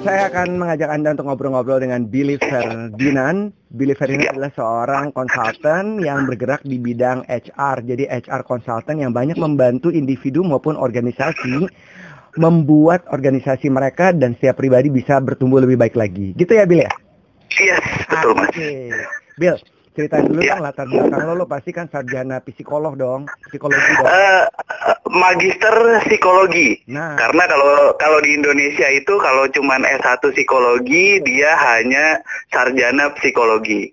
Saya akan mengajak Anda untuk ngobrol-ngobrol dengan Billy Ferdinand. Billy Ferdinand adalah seorang konsultan yang bergerak di bidang HR. Jadi HR konsultan yang banyak membantu individu maupun organisasi membuat organisasi mereka dan setiap pribadi bisa bertumbuh lebih baik lagi. Gitu ya, Bill ya? Iya, betul Mas. Oke. Bill, ceritain dulu Ya. dong latar belakang lo, lo pasti kan sarjana psikolog dong, psikologi dong. Eh, magister psikologi. Nah, Karena kalau kalau di Indonesia itu kalau cuman S1 psikologi dia hanya sarjana psikologi.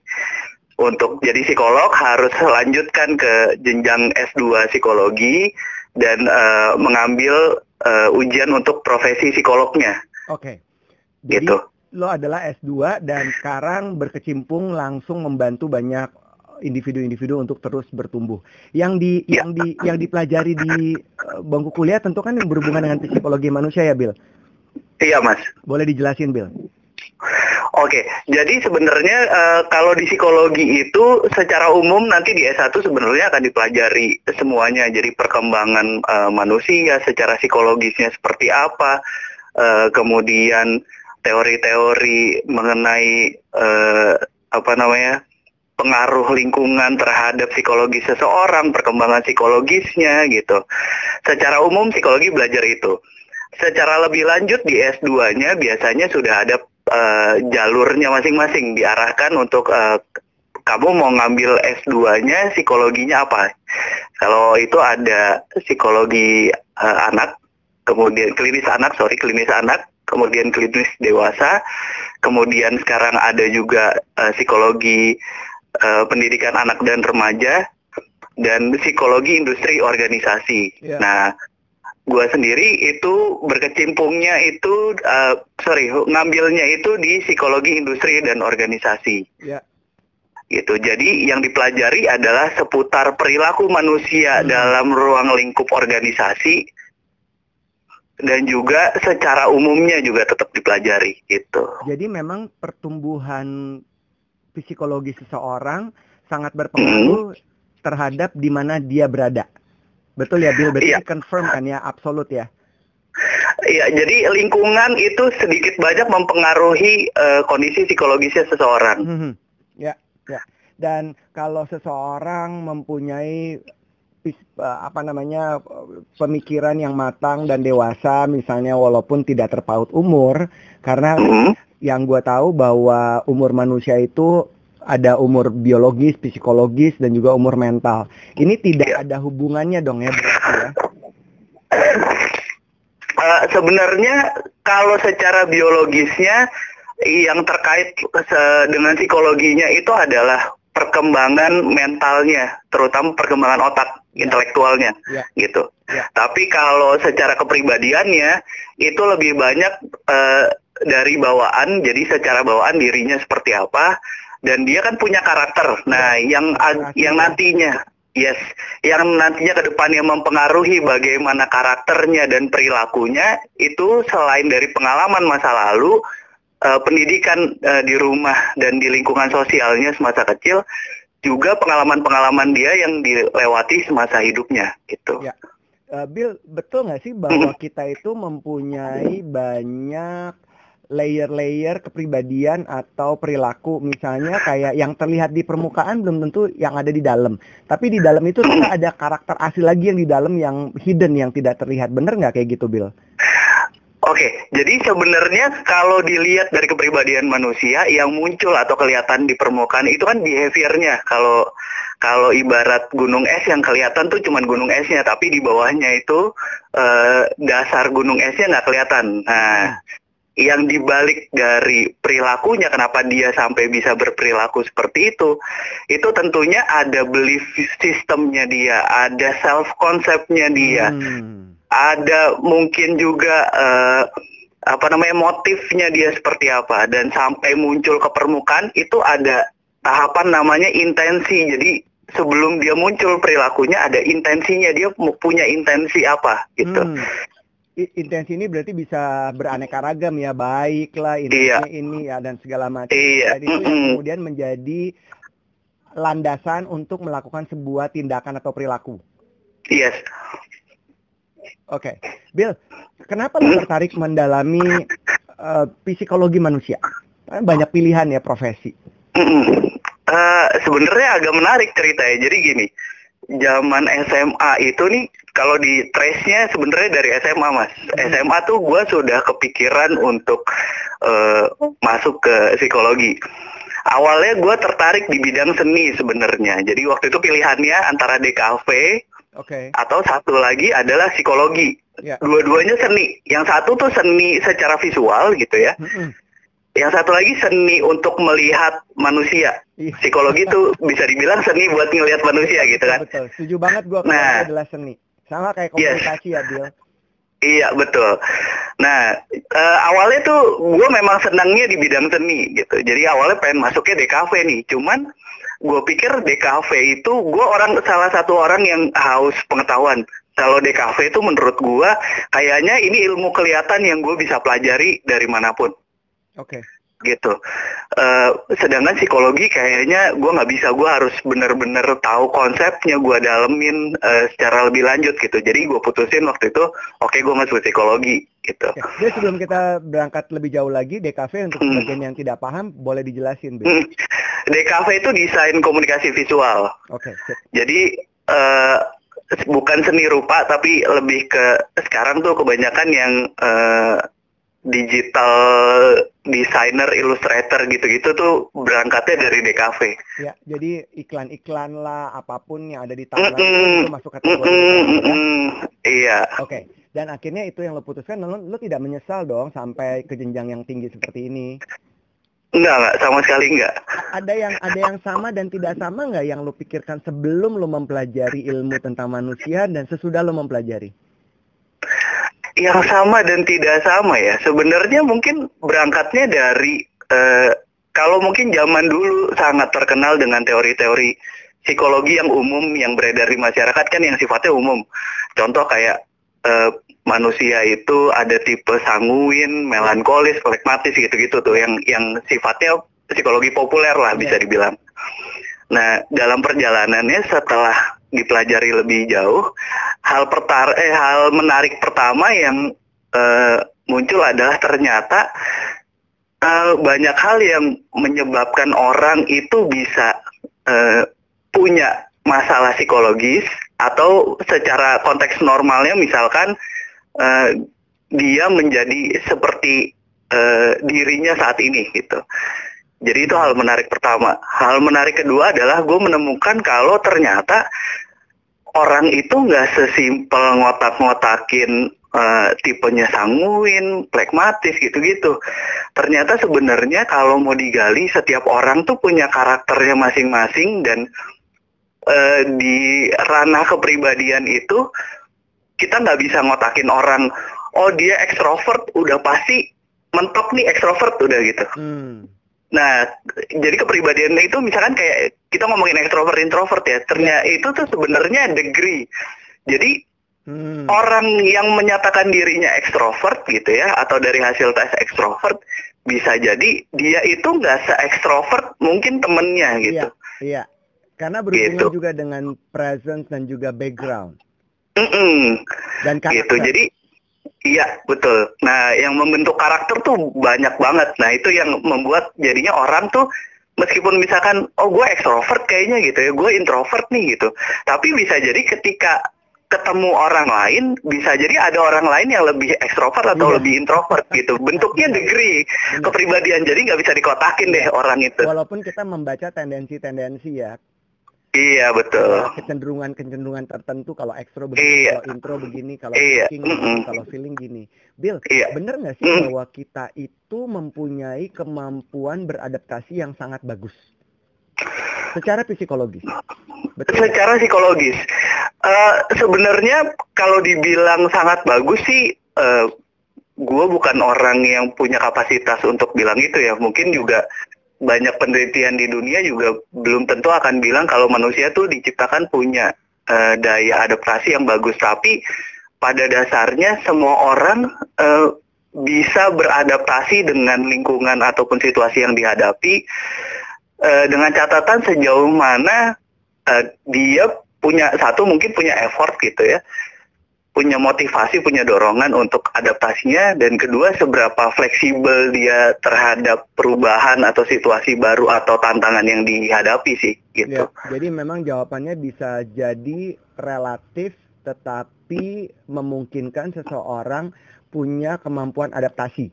Untuk jadi psikolog harus lanjutkan ke jenjang S2 psikologi dan eh, mengambil eh, ujian untuk profesi psikolognya oke. Jadi gitu. Lo adalah S2 dan sekarang berkecimpung langsung membantu banyak individu-individu untuk terus bertumbuh. Yang di Ya. yang di yang dipelajari di eh, bangku kuliah tentu kan yang berhubungan dengan psikologi manusia ya, Bill. Iya, Mas. Boleh dijelasin, Bill? Oke, jadi sebenarnya eh, kalau di psikologi itu secara umum nanti di S1 sebenarnya akan dipelajari semuanya. Jadi perkembangan eh, manusia secara psikologisnya seperti apa, eh, kemudian teori-teori mengenai eh, apa namanya pengaruh lingkungan terhadap psikologi seseorang, perkembangan psikologisnya gitu. Secara umum psikologi belajar itu. Secara lebih lanjut di S2-nya biasanya sudah ada eh, jalurnya masing-masing diarahkan untuk eh, kamu mau ngambil S2-nya psikologinya apa? Kalau itu ada psikologi eh, anak, kemudian klinis anak, sorry klinis anak, kemudian klinis dewasa, kemudian sekarang ada juga eh, psikologi eh, pendidikan anak dan remaja dan psikologi industri organisasi. Ya. Nah, gua sendiri itu berkecimpungnya itu eh, sorry ngambilnya itu di psikologi industri dan organisasi Ya. gitu. Jadi yang dipelajari adalah seputar perilaku manusia Hmm. dalam ruang lingkup organisasi dan juga secara umumnya juga tetap dipelajari gitu. Jadi memang pertumbuhan psikologi seseorang sangat berpengaruh terhadap di mana dia berada. Betul ya, Bill? Berarti Iya. confirm kan ya, absolut ya? Iya, jadi lingkungan itu sedikit banyak mempengaruhi eh, kondisi psikologisnya seseorang. Mhm. Ya, ya. Dan kalau seseorang mempunyai apa namanya eh, pemikiran yang matang dan dewasa, misalnya walaupun tidak terpaut umur, karena Mhm. yang gue tahu bahwa umur manusia itu ada umur biologis, psikologis, dan juga umur mental. Ini tidak Iya. ada hubungannya dong ya, berarti ya? Eh, sebenarnya kalau secara biologisnya yang terkait dengan psikologinya itu adalah perkembangan mentalnya, terutama perkembangan otak. Intelektualnya, Ya. gitu. Ya. Tapi kalau secara kepribadiannya itu lebih banyak eh, dari bawaan, jadi secara bawaan dirinya seperti apa, dan dia kan punya karakter. Nah, yang ag- Karakter. yang nantinya Yes, yang nantinya ke depannya mempengaruhi bagaimana karakternya dan perilakunya itu selain dari pengalaman masa lalu, eh, pendidikan eh, di rumah dan di lingkungan sosialnya semasa kecil, juga pengalaman-pengalaman dia yang dilewati semasa hidupnya gitu. Ya. Eh, Bill, betul nggak sih bahwa kita itu mempunyai banyak layer-layer kepribadian atau perilaku misalnya kayak yang terlihat di permukaan belum tentu yang ada di dalam tapi di dalam itu ternyata ada karakter asli lagi yang di dalam yang hidden yang tidak terlihat bener nggak kayak gitu Bill? Oke, jadi sebenarnya kalau dilihat dari kepribadian manusia yang muncul atau kelihatan di permukaan itu kan behaviornya. Kalau kalau ibarat gunung es yang kelihatan tuh cuman gunung esnya, tapi di bawahnya itu eh, dasar gunung esnya nggak kelihatan. Nah, yang dibalik dari perilakunya, kenapa dia sampai bisa berperilaku seperti itu, itu tentunya ada belief sistemnya dia, ada self conceptnya dia Hmm. Ada mungkin juga eh, apa namanya motifnya dia seperti apa dan sampai muncul ke permukaan itu ada tahapan namanya intensi jadi sebelum dia muncul perilakunya ada intensinya dia punya intensi apa gitu Hmm. Intensi ini berarti bisa beraneka ragam ya, baik lah, Iya. ini ya dan segala macam. Iya, itu yang mm-mm. kemudian menjadi landasan untuk melakukan sebuah tindakan atau perilaku. yes Oke, Bill, kenapa lo tertarik mendalami uh, psikologi manusia? Banyak pilihan ya profesi. Uh, Sebenarnya agak menarik ceritanya. Jadi gini, zaman SMA itu nih kalau di trace-nya sebenarnya dari SMA mas. SMA tuh gue sudah kepikiran untuk uh, masuk ke psikologi. Awalnya gue tertarik di bidang seni sebenarnya. Jadi waktu itu pilihannya antara DKV okay. atau satu lagi adalah psikologi. Yeah. Dua-duanya seni. Yang satu tuh seni secara visual gitu ya. Mm -hmm. Yang satu lagi seni untuk melihat manusia. Iya. Psikologi itu bisa dibilang seni buat ngelihat manusia gitu kan. Betul. Setuju banget gue nah, adalah seni. Sama kayak komunikasi yes. ya, Bill. Iya betul. Nah uh, awalnya tuh gue memang senangnya di bidang seni gitu. Jadi awalnya pengen masuknya DKV nih. Cuman gue pikir DKV itu gue orang salah satu orang yang haus pengetahuan. Kalau DKV itu menurut gue kayaknya ini ilmu kelihatan yang gue bisa pelajari dari mana pun. Oke. Okay gitu. Uh, sedangkan psikologi kayaknya gue nggak bisa, gue harus bener-bener tahu konsepnya, gue dalemin uh, secara lebih lanjut gitu. Jadi gue putusin waktu itu, oke okay, gue masuk psikologi gitu. Ya, jadi sebelum kita berangkat lebih jauh lagi, DKV untuk hmm. bagian yang tidak paham, boleh dijelasin, Hmm. DKV itu desain komunikasi visual. Oke. Okay. Jadi uh, bukan seni rupa, tapi lebih ke sekarang tuh kebanyakan yang uh, digital designer, illustrator gitu-gitu tuh berangkatnya dari DKV. Ya, jadi iklan-iklan lah, apa pun yang ada di timeline mm -mm, itu masuk kategori mm -mm, mm -mm, Iya. Oke, okay. Dan akhirnya itu yang lo putuskan, lo, lo tidak menyesal dong sampai ke jenjang yang tinggi seperti ini? Enggak, enggak, sama sekali enggak. Ada yang ada yang sama dan tidak sama enggak yang lo pikirkan sebelum lo mempelajari ilmu tentang manusia dan sesudah lo mempelajari? yang sama dan tidak sama ya. Sebenarnya mungkin berangkatnya dari uh, kalau mungkin zaman dulu sangat terkenal dengan teori-teori psikologi yang umum yang beredar di masyarakat kan yang sifatnya umum. Contoh kayak uh, manusia itu ada tipe sanguin, melankolis, flekmatis gitu-gitu tuh yang yang sifatnya psikologi populer lah bisa iya. dibilang. Nah, dalam perjalanannya setelah dipelajari lebih jauh, hal pertar eh hal menarik pertama yang uh, muncul adalah ternyata uh, banyak hal yang menyebabkan orang itu bisa uh, punya masalah psikologis atau secara konteks normalnya misalkan uh, dia menjadi seperti uh, dirinya saat ini gitu. Jadi itu hal menarik pertama. Hal menarik kedua adalah gue menemukan kalau ternyata orang itu nggak sesimpel ngotak-ngotakin uh, tipenya sanguin, plekmatis gitu-gitu. Ternyata sebenarnya kalau mau digali setiap orang tuh punya karakternya masing-masing dan uh, di ranah kepribadian itu kita nggak bisa ngotakin orang. Oh dia ekstrovert, udah pasti mentok nih ekstrovert udah gitu. Hmm Nah, jadi kepribadian itu misalkan kayak kita ngomongin extrovert introvert ya, ternyata itu tuh sebenarnya degree. Jadi hmm. orang yang menyatakan dirinya ekstrovert gitu ya, atau dari hasil tes ekstrovert bisa jadi dia itu nggak se ekstrovert mungkin temennya gitu. Iya, iya. karena berhubungan gitu. juga dengan presence dan juga background. Mm -mm. Dan karakter. Gitu. Jadi Iya, betul. Nah, yang membentuk karakter tuh banyak banget. Nah, itu yang membuat jadinya orang tuh meskipun misalkan oh gue ekstrovert kayaknya gitu ya, gue introvert nih gitu. Tapi bisa jadi ketika ketemu orang lain bisa jadi ada orang lain yang lebih ekstrovert atau iya. lebih introvert gitu bentuknya degree kepribadian jadi nggak bisa dikotakin deh orang itu walaupun kita membaca tendensi-tendensi ya Iya betul. Kecenderungan-kecenderungan tertentu kalau ekstro begini, iya. kalau intro begini, kalau iya. mm -mm. kalau feeling gini. Bill, iya. bener nggak sih mm. bahwa kita itu mempunyai kemampuan beradaptasi yang sangat bagus? Secara psikologis. Betul. Secara psikologis. Uh, Sebenarnya kalau dibilang sangat bagus sih, uh, eh, gue bukan orang yang punya kapasitas untuk bilang itu ya. Mungkin juga banyak penelitian di dunia juga belum tentu akan bilang kalau manusia tuh diciptakan punya uh, daya adaptasi yang bagus. Tapi pada dasarnya semua orang uh, bisa beradaptasi dengan lingkungan ataupun situasi yang dihadapi uh, dengan catatan sejauh mana uh, dia punya satu mungkin punya effort gitu ya punya motivasi, punya dorongan untuk adaptasinya, dan kedua seberapa fleksibel dia terhadap perubahan atau situasi baru atau tantangan yang dihadapi sih, gitu. Ya, jadi memang jawabannya bisa jadi relatif, tetapi memungkinkan seseorang punya kemampuan adaptasi.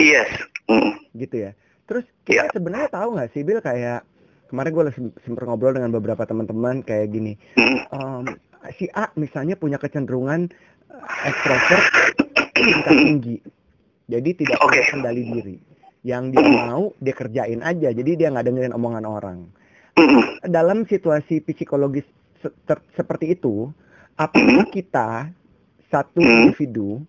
Yes. Mm. Gitu ya. Terus kita Iya. sebenarnya tahu nggak sih, Bill, kayak kemarin gue sempat ngobrol dengan beberapa teman-teman kayak gini. Mm. Em, si A misalnya punya kecenderungan eh, ekstrovert tingkat tinggi. Jadi tidak punya kendali diri. Yang dia mau dia kerjain aja. Jadi dia nggak dengerin omongan orang. Dalam situasi psikologis se- seperti itu, apakah kita satu individu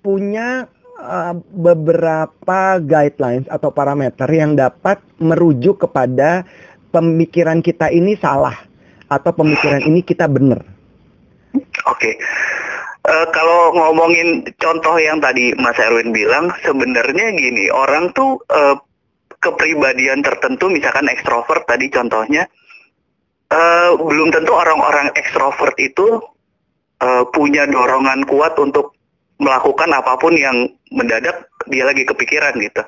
punya uh, beberapa guidelines atau parameter yang dapat merujuk kepada pemikiran kita ini salah atau pemikiran ini kita benar. Oke. Eh, kalau ngomongin contoh yang tadi Mas Erwin bilang, sebenarnya gini, orang tuh eh, kepribadian tertentu, misalkan ekstrovert tadi contohnya, eh, belum tentu orang-orang ekstrovert itu eh, punya dorongan kuat untuk melakukan apa pun yang mendadak dia lagi kepikiran gitu.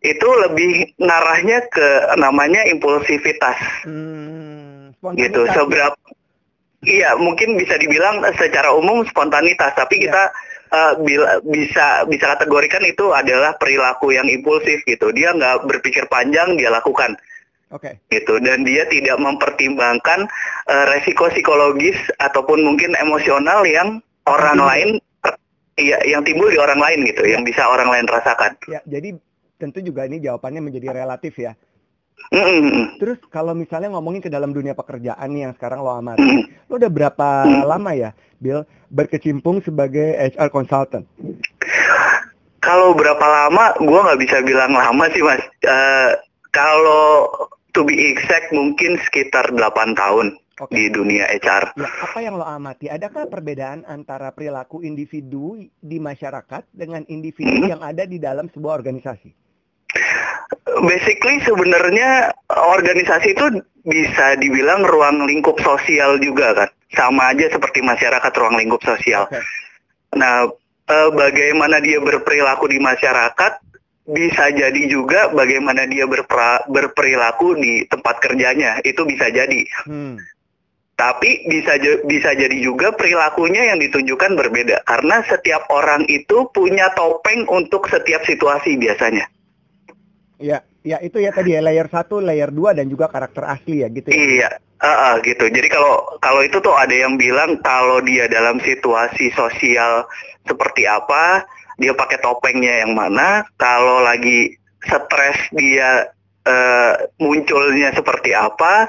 Itu lebih ngarahnya ke namanya impulsivitas Hmm, gitu spontanitas. seberapa iya mungkin bisa dibilang secara umum spontanitas tapi Iya. kita eh, bila- bisa bisa kategorikan itu adalah perilaku yang impulsif gitu dia nggak berpikir panjang dia lakukan Oke. gitu dan dia tidak mempertimbangkan eh, resiko psikologis ataupun mungkin emosional yang orang timbul. lain iya yang timbul di orang lain gitu yang bisa orang lain rasakan Ya, jadi tentu juga ini jawabannya menjadi relatif ya. Terus kalau misalnya ngomongin ke dalam dunia pekerjaan nih yang sekarang lo amati, lo udah berapa lama ya, Bill, berkecimpung sebagai HR consultant? Kalau berapa lama, gua nggak bisa bilang lama sih mas. Eh, kalau to be exact mungkin sekitar 8 tahun Oke. di dunia HR. Ya, apa yang lo amati? Adakah perbedaan antara perilaku individu di masyarakat dengan individu yang ada di dalam sebuah organisasi? Basically sebenarnya organisasi itu bisa dibilang ruang lingkup sosial juga kan. Sama aja seperti masyarakat ruang lingkup sosial. Oke. Nah, eh, bagaimana dia berperilaku di masyarakat bisa jadi juga bagaimana dia berpera- berperilaku di tempat kerjanya. Itu bisa jadi. Hmm. Tapi bisa bisa jadi juga perilakunya yang ditunjukkan berbeda karena setiap orang itu punya topeng untuk setiap situasi biasanya. Ya, ya itu ya tadi ya layer 1, layer 2 dan juga karakter asli ya gitu ya. Iya, ah, ah, gitu. Jadi kalau kalau itu tuh ada yang bilang kalau dia dalam situasi sosial seperti apa, dia pakai topengnya yang mana. Kalau lagi stres dia eh, munculnya seperti apa.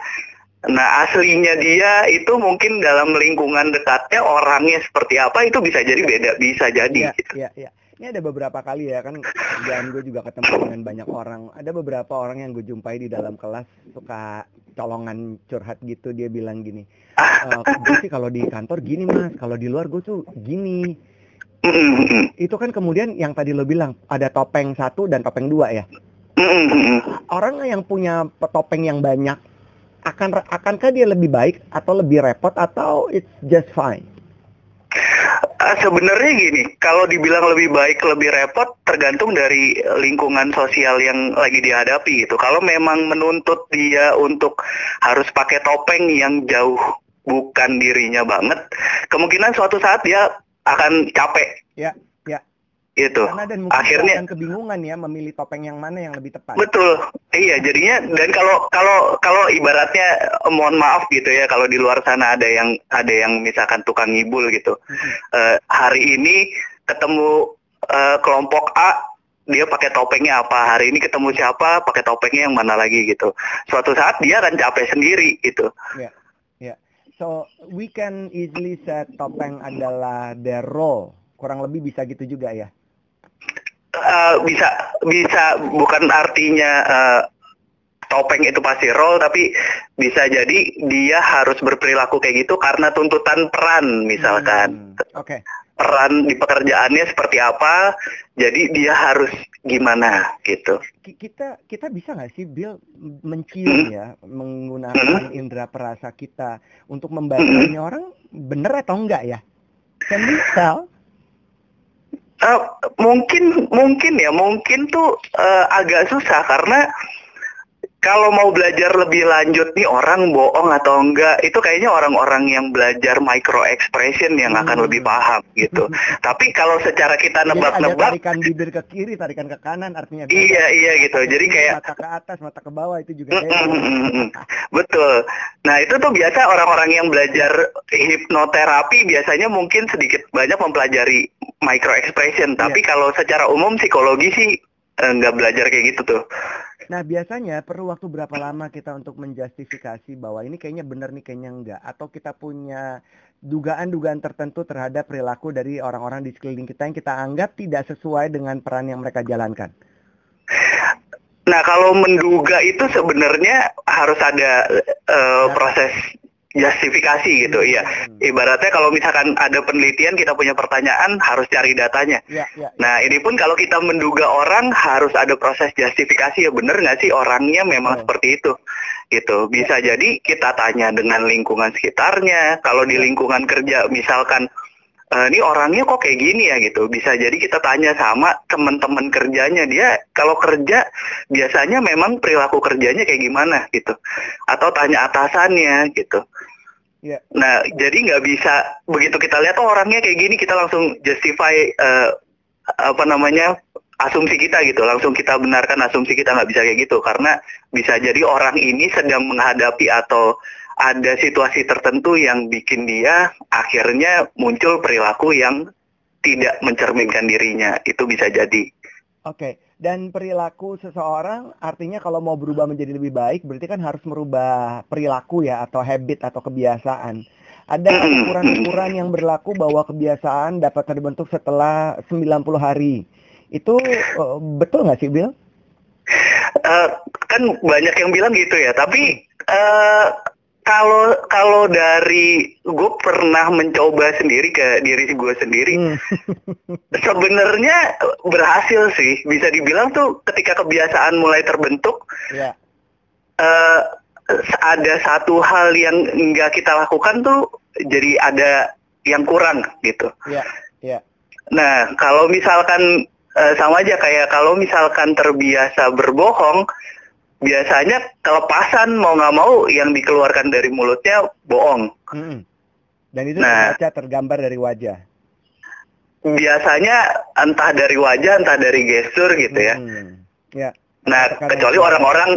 Nah aslinya dia itu mungkin dalam lingkungan dekatnya orangnya seperti apa itu bisa jadi beda, bisa jadi. Iya, iya, iya. Ini ada beberapa kali ya kan kerjaan gue juga ketemu dengan banyak orang. Ada beberapa orang yang gue jumpai di dalam kelas suka colongan curhat gitu dia bilang gini. "Eh, gue sih kalau di kantor gini mas, kalau di luar gue tuh gini. Itu kan kemudian yang tadi lo bilang ada topeng satu dan topeng dua ya. Orang yang punya topeng yang banyak akan akankah dia lebih baik atau lebih repot atau it's just fine? Ah, sebenarnya gini, kalau dibilang lebih baik, lebih repot, tergantung dari lingkungan sosial yang lagi dihadapi gitu. Kalau memang menuntut dia untuk harus pakai topeng yang jauh bukan dirinya banget, kemungkinan suatu saat dia akan capek. Ya. Gitu. Karena dan mungkin Akhirnya akan kebingungan ya memilih topeng yang mana yang lebih tepat. Betul, iya jadinya dan kalau kalau kalau ibaratnya eh, mohon maaf gitu ya kalau di luar sana ada yang ada yang misalkan tukang ngibul gitu Mm-mm. Eh, hari ini ketemu eh, kelompok A dia pakai topengnya apa hari ini ketemu siapa pakai topengnya yang mana lagi gitu suatu saat dia akan capek sendiri gitu Ya, ya. So we can easily set topeng adalah their role. Kurang lebih bisa gitu juga ya. Eh, bisa bisa bukan artinya eh, topeng itu pasti role tapi bisa jadi dia harus berperilaku kayak gitu karena tuntutan peran misalkan Hmm, Oke. peran di pekerjaannya seperti apa, jadi dia harus gimana gitu. Kita kita bisa nggak sih Bill mencium hmm? ya menggunakan hmm? indera perasa kita untuk membaca hmm? orang bener atau enggak ya? Can we tell? Uh, mungkin mungkin ya mungkin tuh uh, agak susah karena kalau mau belajar lebih lanjut nih orang bohong atau enggak itu kayaknya orang-orang yang belajar micro expression yang akan hmm. lebih paham gitu. Tapi kalau secara kita nebak-nebak tarikan bibir ke kiri, tarikan ke kanan artinya Iya, iya gitu. Jadi kayak mata ke atas, mata ke bawah itu juga mm, mm, mm, mm, Betul. Nah, itu tuh biasa orang-orang yang belajar hipnoterapi biasanya mungkin sedikit banyak mempelajari micro expression, tapi yeah. kalau secara umum psikologi sih nggak belajar kayak gitu tuh. Nah, biasanya perlu waktu berapa lama kita untuk menjustifikasi bahwa ini kayaknya benar nih, kayaknya enggak. Atau kita punya dugaan-dugaan tertentu terhadap perilaku dari orang-orang di sekeliling kita yang kita anggap tidak sesuai dengan peran yang mereka jalankan. Nah, kalau menduga itu sebenarnya harus ada uh, proses justifikasi gitu ya. Ibaratnya kalau misalkan ada penelitian kita punya pertanyaan harus cari datanya. Ya, ya, ya. Nah ini pun kalau kita menduga orang harus ada proses justifikasi ya bener nggak sih orangnya memang seperti itu gitu. Bisa ya. jadi kita tanya dengan lingkungan sekitarnya. Kalau di lingkungan kerja misalkan Uh, ini orangnya kok kayak gini ya gitu. Bisa jadi kita tanya sama teman-teman kerjanya dia kalau kerja biasanya memang perilaku kerjanya kayak gimana gitu. Atau tanya atasannya gitu. Yeah. Nah, jadi nggak bisa begitu kita lihat oh orangnya kayak gini kita langsung justify uh, apa namanya asumsi kita gitu langsung kita benarkan asumsi kita nggak bisa kayak gitu karena bisa jadi orang ini sedang menghadapi atau ada situasi tertentu yang bikin dia akhirnya muncul perilaku yang tidak mencerminkan dirinya. Itu bisa jadi. Oke, okay. dan perilaku seseorang artinya kalau mau berubah menjadi lebih baik berarti kan harus merubah perilaku ya atau habit atau kebiasaan. Ada ukuran-ukuran yang berlaku bahwa kebiasaan dapat terbentuk setelah 90 hari. Itu uh, betul nggak sih, Bill? Uh, kan banyak yang bilang gitu ya, tapi uh, kalau kalau dari gue pernah mencoba sendiri ke diri gue sendiri hmm. sebenarnya berhasil sih bisa dibilang tuh ketika kebiasaan mulai terbentuk yeah. Ya. uh, ada satu hal yang nggak kita lakukan tuh jadi ada yang kurang gitu yeah. Yeah. nah kalau misalkan uh, sama aja kayak kalau misalkan terbiasa berbohong biasanya kelepasan mau nggak mau yang dikeluarkan dari mulutnya bohong. Hmm. Dan itu nah, tergambar dari wajah. Biasanya entah dari wajah, entah dari gestur gitu ya. Hmm. Ya. Nah, Karena kecuali orang-orang,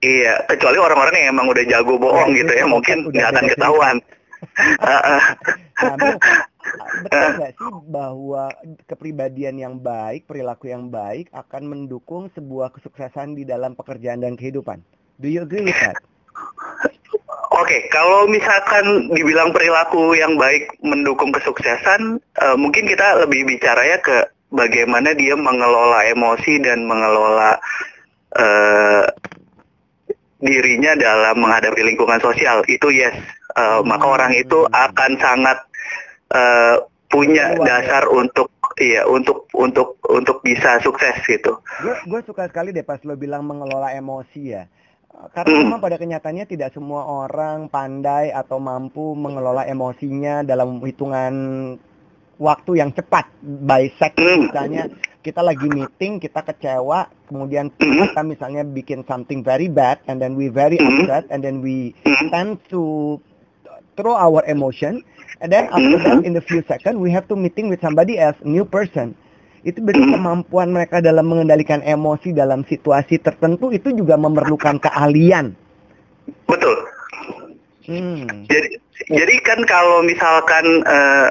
iya, kecuali orang-orang yang emang udah jago bohong ya, gitu ya, mungkin nggak akan ketahuan. Kamu betul nggak sih bahwa kepribadian yang baik, perilaku yang baik akan mendukung sebuah kesuksesan di dalam pekerjaan dan kehidupan? Do you agree with that? Oke, okay, kalau misalkan dibilang perilaku yang baik mendukung kesuksesan, uh, mungkin kita lebih bicara ya ke bagaimana dia mengelola emosi dan mengelola uh, dirinya dalam menghadapi lingkungan sosial. Itu yes, uh, maka orang itu akan sangat uh, punya Luar, dasar ya. untuk iya untuk untuk untuk bisa sukses gitu. Gue suka sekali deh pas lo bilang mengelola emosi ya. Karena hmm. memang pada kenyataannya tidak semua orang pandai atau mampu mengelola emosinya dalam hitungan waktu yang cepat. By second hmm. misalnya kita lagi meeting, kita kecewa, kemudian hmm. kita misalnya bikin something very bad and then we very hmm. upset and then we tend to throw our emotion and then after that in the few seconds we have to meeting with somebody else new person itu berarti kemampuan mereka dalam mengendalikan emosi dalam situasi tertentu itu juga memerlukan keahlian betul hmm. jadi jadi kan kalau misalkan uh,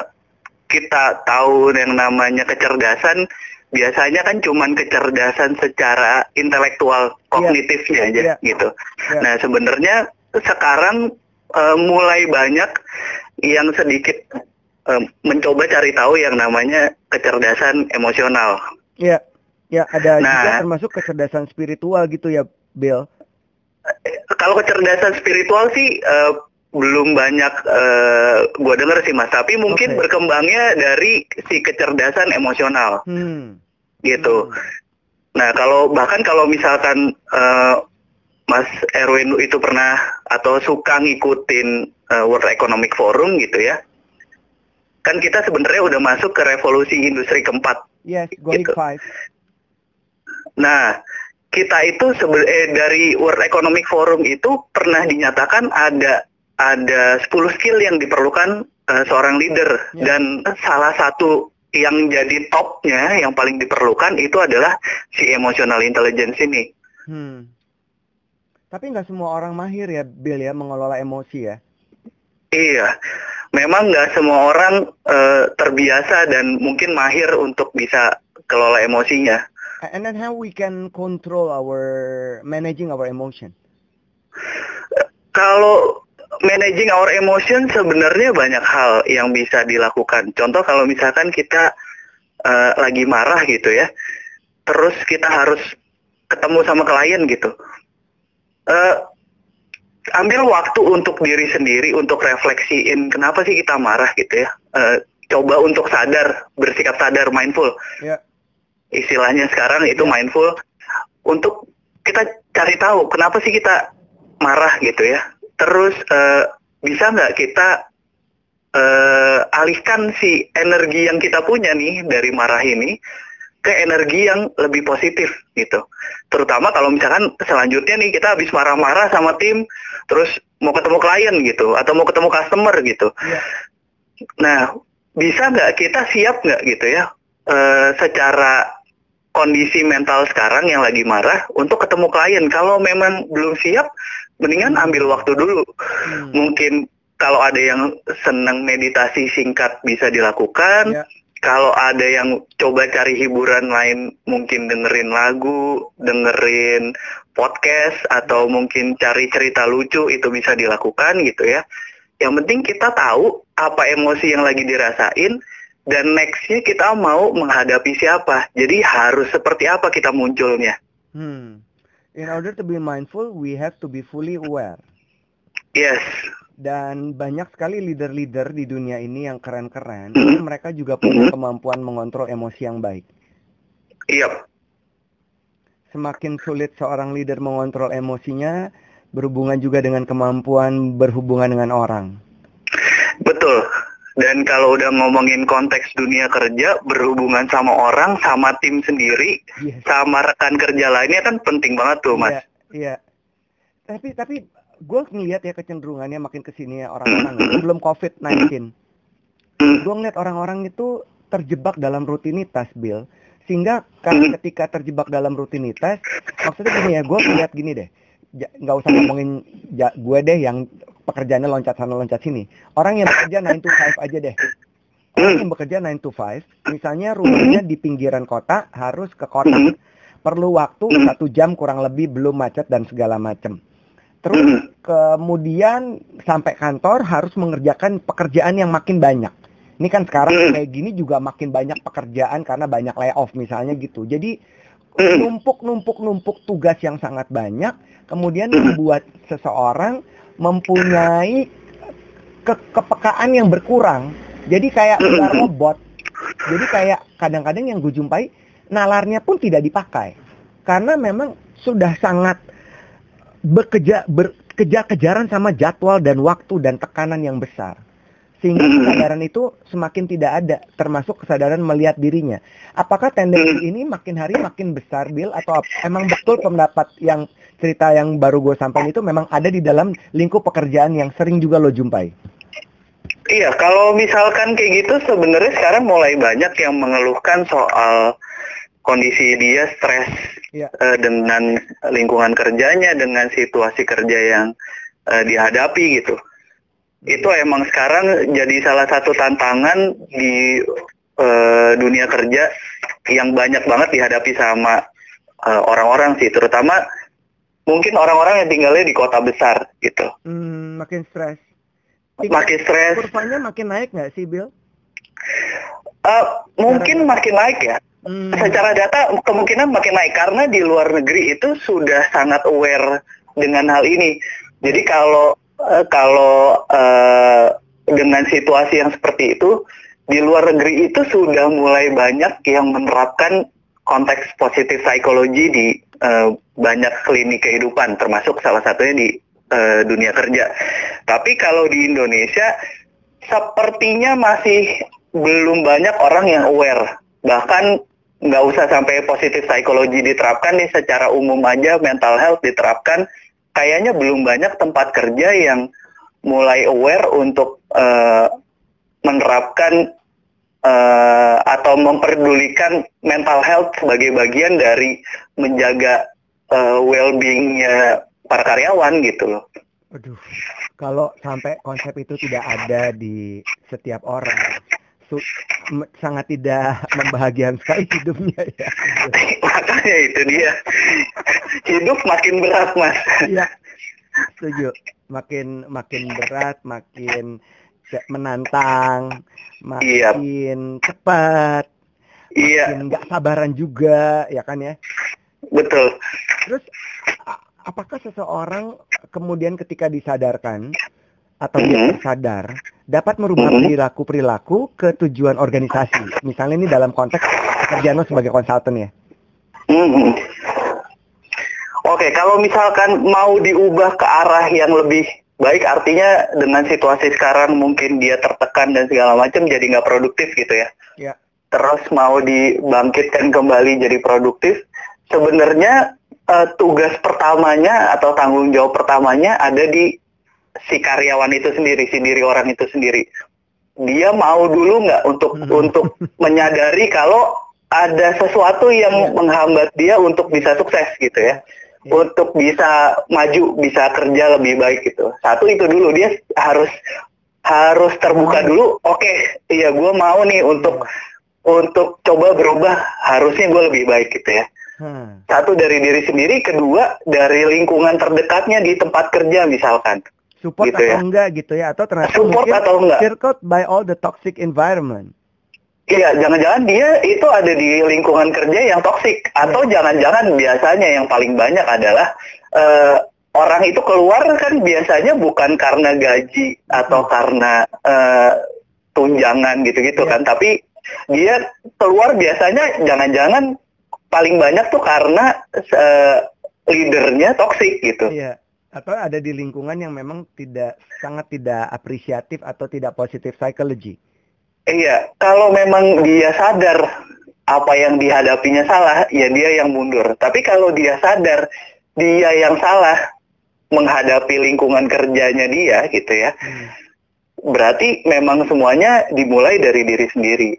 kita tahu yang namanya kecerdasan biasanya kan cuman kecerdasan secara intelektual iya. kognitifnya yeah. aja yeah. gitu. Yeah. Nah sebenarnya sekarang uh, mulai banyak yang sedikit uh, mencoba cari tahu yang namanya kecerdasan emosional. Ya, ya ada nah, juga termasuk kecerdasan spiritual gitu ya, Bill. Kalau kecerdasan spiritual sih uh, belum banyak uh, gue denger sih mas tapi mungkin Oke. berkembangnya dari si kecerdasan emosional Hmm. gitu Hmm. nah kalau bahkan kalau misalkan uh, mas Erwin itu pernah atau suka ngikutin uh, World Economic Forum gitu ya kan kita sebenarnya udah masuk ke revolusi industri keempat Yes, going Gitu. five. Nah, kita itu eh, dari World Economic Forum itu pernah dinyatakan ada ada 10 skill yang diperlukan eh, seorang leader Ya. dan salah satu yang jadi topnya yang paling diperlukan itu adalah si emotional intelligence ini. Hmm. Tapi nggak semua orang mahir ya, Bill ya, mengelola emosi ya. Iya, memang nggak semua orang eh, terbiasa dan mungkin mahir untuk bisa kelola emosinya. And then how we can control our managing our emotion. Kalau managing our emotion sebenarnya banyak hal yang bisa dilakukan. Contoh kalau misalkan kita eh, lagi marah gitu ya, terus kita harus ketemu sama klien gitu. Eh, ambil waktu untuk diri sendiri untuk refleksiin kenapa sih kita marah gitu ya. Eh, coba untuk sadar, bersikap sadar, mindful. Ya. Istilahnya sekarang itu Ya. mindful untuk kita cari tahu kenapa sih kita marah gitu ya. Terus eh, bisa nggak kita eh, alihkan si energi yang kita punya nih dari marah ini ke energi yang lebih positif gitu. Terutama kalau misalkan selanjutnya nih kita habis marah-marah sama tim, terus mau ketemu klien gitu, atau mau ketemu customer gitu. Ya. Nah, bisa nggak kita siap nggak gitu ya, eh, secara kondisi mental sekarang yang lagi marah untuk ketemu klien. Kalau memang belum siap, mendingan ambil waktu dulu. Hmm. Mungkin kalau ada yang senang meditasi singkat bisa dilakukan. Ya. Kalau ada yang coba cari hiburan lain, mungkin dengerin lagu, dengerin podcast, atau mungkin cari cerita lucu itu bisa dilakukan gitu ya. Yang penting kita tahu apa emosi yang lagi dirasain dan nextnya kita mau menghadapi siapa. Jadi harus seperti apa kita munculnya. Hmm. In order to be mindful, we have to be fully aware. Yes. Dan banyak sekali leader-leader di dunia ini yang keren-keren, tapi mereka juga punya kemampuan mengontrol emosi yang baik. Iya. Semakin sulit seorang leader mengontrol emosinya, berhubungan juga dengan kemampuan berhubungan dengan orang. Betul. Dan kalau udah ngomongin konteks dunia kerja, berhubungan sama orang, sama tim sendiri, Yes. sama rekan kerja lainnya kan penting banget tuh, Mas. Iya, iya. Tapi tapi gue ngeliat ya kecenderungannya makin ke sini ya orang-orang ya. sebelum COVID-19. Hmm, Gue ngeliat orang-orang itu terjebak dalam rutinitas, Bill. Sehingga kan ketika terjebak dalam rutinitas, maksudnya gini ya, gue ngeliat gini deh. Nggak usah ngomongin ja- gue deh yang pekerjaannya loncat sana loncat sini. Orang yang bekerja 9 to 5 aja deh. Orang yang bekerja 9 to 5, misalnya rumahnya di pinggiran kota, harus ke kota. Perlu waktu satu jam kurang lebih belum macet dan segala macam. Terus kemudian sampai kantor harus mengerjakan pekerjaan yang makin banyak. Ini kan sekarang kayak gini juga makin banyak pekerjaan karena banyak layoff misalnya gitu. Jadi numpuk-numpuk-numpuk tugas yang sangat banyak, kemudian membuat seseorang mempunyai ke- kepekaan yang berkurang. Jadi kayak udah robot. Jadi kayak kadang-kadang yang gue jumpai nalarnya pun tidak dipakai. Karena memang sudah sangat bekerja berkejar-kejaran sama jadwal dan waktu dan tekanan yang besar. Sehingga kesadaran itu semakin tidak ada, termasuk kesadaran melihat dirinya. Apakah tendensi ini makin hari makin besar, Bill? Atau emang betul pendapat yang cerita yang baru gue sampaikan itu memang ada di dalam lingkup pekerjaan yang sering juga lo jumpai? Iya, kalau misalkan kayak gitu sebenarnya sekarang mulai banyak yang mengeluhkan soal kondisi dia stres Iya. eh, dengan lingkungan kerjanya, dengan situasi kerja yang eh, dihadapi gitu. Itu emang sekarang jadi salah satu tantangan di eh, dunia kerja yang banyak banget dihadapi sama orang-orang sih, terutama mungkin orang-orang yang tinggalnya di kota besar gitu. Hmm, makin stres. Makin stres, Kurvanya makin naik nggak sih, Bill? Eh, mungkin makin naik ya. Hmm, Secara data kemungkinan makin naik karena di luar negeri itu sudah sangat aware dengan hal ini. Jadi kalau uh, kalau uh, dengan situasi yang seperti itu di luar negeri itu sudah mulai banyak yang menerapkan konteks positif psikologi di uh, banyak klinik kehidupan termasuk salah satunya di uh, dunia kerja. Tapi kalau di Indonesia sepertinya masih belum banyak orang yang aware. Bahkan nggak usah sampai positif psikologi diterapkan nih secara umum aja mental health diterapkan kayaknya belum banyak tempat kerja yang mulai aware untuk uh, menerapkan uh, atau memperdulikan mental health sebagai bagian dari menjaga uh, well-beingnya para karyawan gitu loh. Aduh, kalau sampai konsep itu tidak ada di setiap orang, sangat tidak membahagiakan sekali hidupnya ya. Makanya itu dia. Hidup makin berat, Mas. Iya. Setuju. Makin makin berat, makin menantang, iya. makin iya. cepat. Iya. Makin nggak sabaran juga, ya kan ya? Betul. Terus apakah seseorang kemudian ketika disadarkan atau dia mm-hmm. Dapat merubah mm-hmm. perilaku-perilaku ke tujuan organisasi. Misalnya ini dalam konteks pekerjaan lo sebagai konsultan ya. Mm-hmm. Oke, okay, kalau misalkan mau diubah ke arah yang lebih baik, artinya dengan situasi sekarang mungkin dia tertekan dan segala macam jadi nggak produktif gitu ya. Ya. Terus mau dibangkitkan kembali jadi produktif, sebenarnya uh, tugas pertamanya atau tanggung jawab pertamanya ada di si karyawan itu sendiri, si diri orang itu sendiri. Dia mau dulu nggak untuk hmm. untuk menyadari kalau ada sesuatu yang yeah. menghambat dia untuk bisa sukses gitu ya. Yeah. Untuk bisa maju, bisa kerja lebih baik gitu. Satu itu dulu dia harus harus terbuka dulu. Oke, okay, iya gue mau nih untuk yeah. untuk coba berubah. Harusnya gue lebih baik gitu ya. Hmm. Satu dari diri sendiri, kedua dari lingkungan terdekatnya di tempat kerja misalkan support gitu atau ya. enggak gitu ya atau ternyata support mungkin atau enggak circled by all the toxic environment Iya, jangan-jangan dia itu ada di lingkungan kerja yang toksik atau iya. jangan-jangan biasanya yang paling banyak adalah uh, orang itu keluar kan biasanya bukan karena gaji atau hmm. karena uh, tunjangan gitu-gitu yeah. kan, tapi dia keluar biasanya jangan-jangan paling banyak tuh karena uh, leadernya toksik gitu. Iya atau ada di lingkungan yang memang tidak sangat tidak apresiatif atau tidak positif psychology. Iya, kalau memang dia sadar apa yang dihadapinya salah, ya dia yang mundur. Tapi kalau dia sadar dia yang salah menghadapi lingkungan kerjanya dia gitu ya. Hmm. Berarti memang semuanya dimulai dari diri sendiri.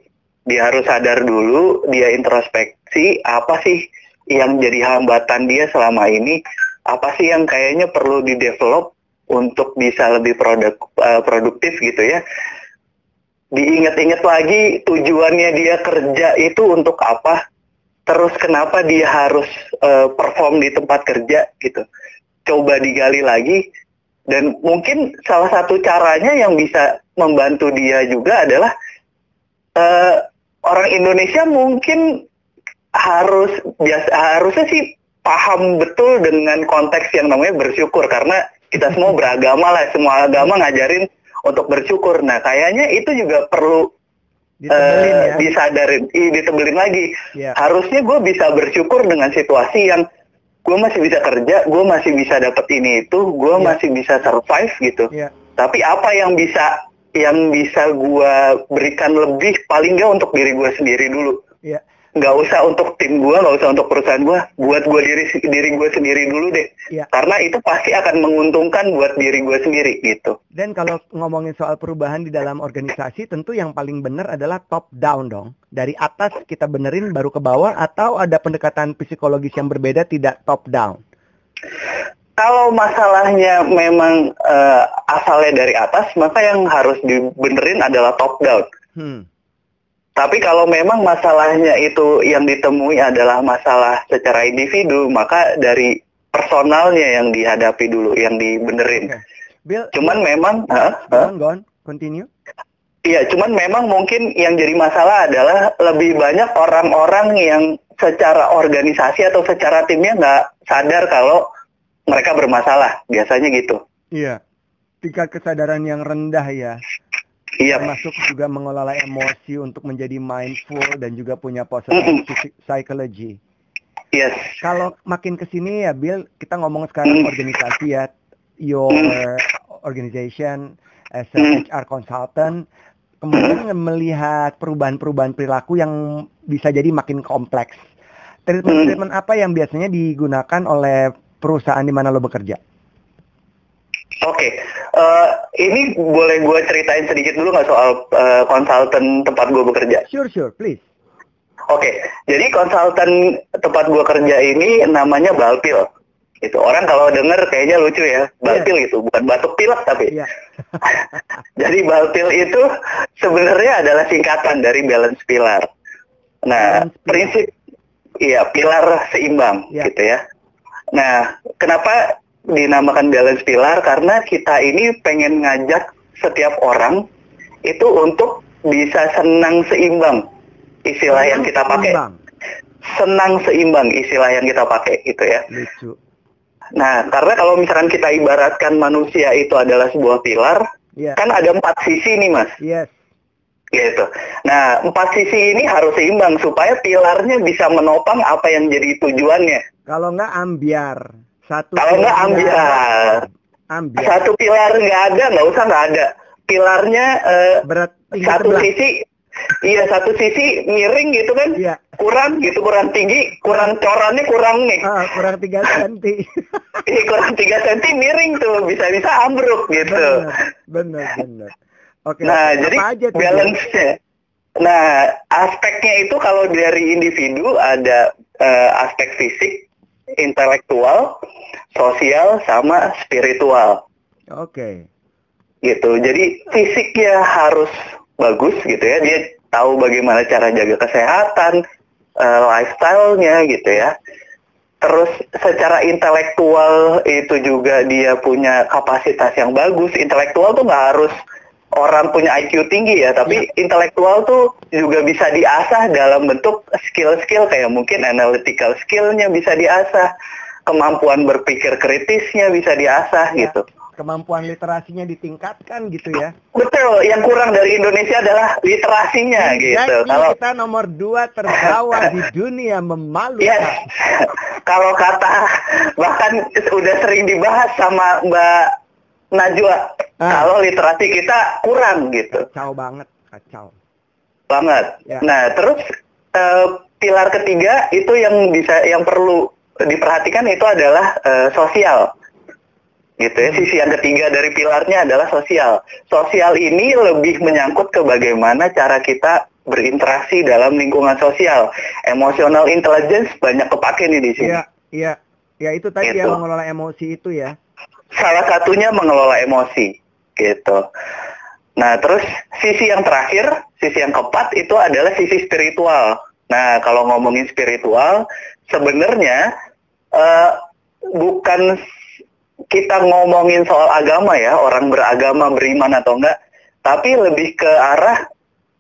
Dia harus sadar dulu, dia introspeksi apa sih yang jadi hambatan dia selama ini apa sih yang kayaknya perlu di develop untuk bisa lebih produk uh, produktif gitu ya? Diingat-ingat lagi tujuannya dia kerja itu untuk apa? Terus kenapa dia harus uh, perform di tempat kerja gitu? Coba digali lagi. Dan mungkin salah satu caranya yang bisa membantu dia juga adalah uh, orang Indonesia mungkin harus biasa harusnya sih paham betul dengan konteks yang namanya bersyukur karena kita semua beragama lah semua agama ngajarin untuk bersyukur nah kayaknya itu juga perlu ditebelin, uh, ya? disadarin i, ditebelin lagi yeah. harusnya gue bisa bersyukur dengan situasi yang gue masih bisa kerja gue masih bisa dapat ini itu gue yeah. masih bisa survive gitu yeah. tapi apa yang bisa yang bisa gue berikan lebih paling nggak untuk diri gue sendiri dulu yeah nggak usah untuk tim gue, nggak usah untuk perusahaan gue, buat gue diri diri gue sendiri dulu deh. Ya. Karena itu pasti akan menguntungkan buat diri gue sendiri gitu. Dan kalau ngomongin soal perubahan di dalam organisasi, tentu yang paling benar adalah top down dong. Dari atas kita benerin baru ke bawah, atau ada pendekatan psikologis yang berbeda tidak top down. Kalau masalahnya memang uh, asalnya dari atas, maka yang harus dibenerin adalah top down. Hmm tapi kalau memang masalahnya itu yang ditemui adalah masalah secara individu, maka dari personalnya yang dihadapi dulu, yang dibenerin. Okay. Bill, cuman memang, uh, uh, go on, continue. Iya, cuman memang mungkin yang jadi masalah adalah lebih banyak orang-orang yang secara organisasi atau secara timnya nggak sadar kalau mereka bermasalah, biasanya gitu. Iya. tingkat kesadaran yang rendah ya. Iya. Termasuk juga mengelola emosi untuk menjadi mindful dan juga punya positive psy- psychology. Yes. Kalau makin ke sini ya Bill, kita ngomong sekarang Hmm. organisasi ya. Your organization as a Hmm. HR consultant kemudian melihat perubahan-perubahan perilaku yang bisa jadi makin kompleks. Treatment-treatment apa yang biasanya digunakan oleh perusahaan di mana lo bekerja? Oke, Eh, ini boleh gue ceritain sedikit dulu nggak soal eh, konsultan tempat gue bekerja? Sure, sure, please. Oke, jadi konsultan tempat gue kerja ini namanya Balpil. Itu orang kalau denger kayaknya lucu ya, Balpil gitu, bukan batuk pilek tapi. Iya. Jadi Balpil itu sebenarnya adalah singkatan dari balance pilar. Nah, Balance prinsip iya pilar seimbang Iya. gitu ya. Nah, kenapa dinamakan balance pilar? Karena kita ini pengen ngajak setiap orang itu untuk bisa senang seimbang. Istilah yang kita pakai. Seimbang. Senang seimbang istilah yang kita pakai gitu ya. Lucu. Nah, karena kalau misalkan kita ibaratkan manusia itu adalah sebuah pilar, Iya. kan ada empat sisi nih mas Yes. gitu nah empat sisi ini harus seimbang supaya pilarnya bisa menopang apa yang jadi tujuannya Kalau nggak ambiar. Satu Kalau nggak ambiar. Ambiar. satu pilar nggak ada nggak usah nggak ada pilarnya eh, Berat satu sebelah. sisi iya satu sisi miring gitu kan Iya. kurang gitu kurang tinggi kurang corannya kurang nih Ah, kurang tiga senti. Ih, kurang tiga senti miring tuh bisa bisa ambruk gitu bener, bener. Oke. Nah, oke. jadi aja balance-nya. Nah, aspeknya itu kalau dari individu ada eh, aspek fisik, intelektual, sosial, sama spiritual Oke. gitu. Jadi fisiknya harus bagus gitu ya. Dia tahu bagaimana cara jaga kesehatan, eh, lifestyle-nya gitu ya. Terus secara intelektual itu juga dia punya kapasitas yang bagus. Intelektual tuh nggak harus orang punya IQ tinggi ya, tapi intelektual tuh juga bisa diasah dalam bentuk skill-skill kayak mungkin analytical skill-nya bisa diasah, kemampuan berpikir kritisnya bisa diasah Ya. gitu. Kemampuan literasinya ditingkatkan gitu ya. Betul, yang kurang dari Indonesia adalah literasinya gitu. Kalau kita nomor dua terbawah di dunia memalukan. Yes. Kalau kata bahkan udah sering dibahas sama Mbak Najwa, Ah. kalau literasi kita kurang gitu Kacau banget, kacau. banget. Ya. Nah, terus eh, pilar ketiga itu yang bisa yang perlu diperhatikan itu adalah eh, sosial. Gitu ya. Sisi yang ketiga dari pilarnya adalah sosial. Sosial ini lebih menyangkut ke bagaimana cara kita berinteraksi dalam lingkungan sosial. Emotional intelligence banyak kepake nih di sini. Iya, iya. Ya itu tadi ya Gitu. mengelola emosi itu ya. Salah satunya mengelola emosi gitu. Nah, terus sisi yang terakhir, sisi yang keempat itu adalah sisi spiritual. Nah, kalau ngomongin spiritual, sebenarnya eh, bukan kita ngomongin soal agama ya, orang beragama, beriman atau enggak, tapi lebih ke arah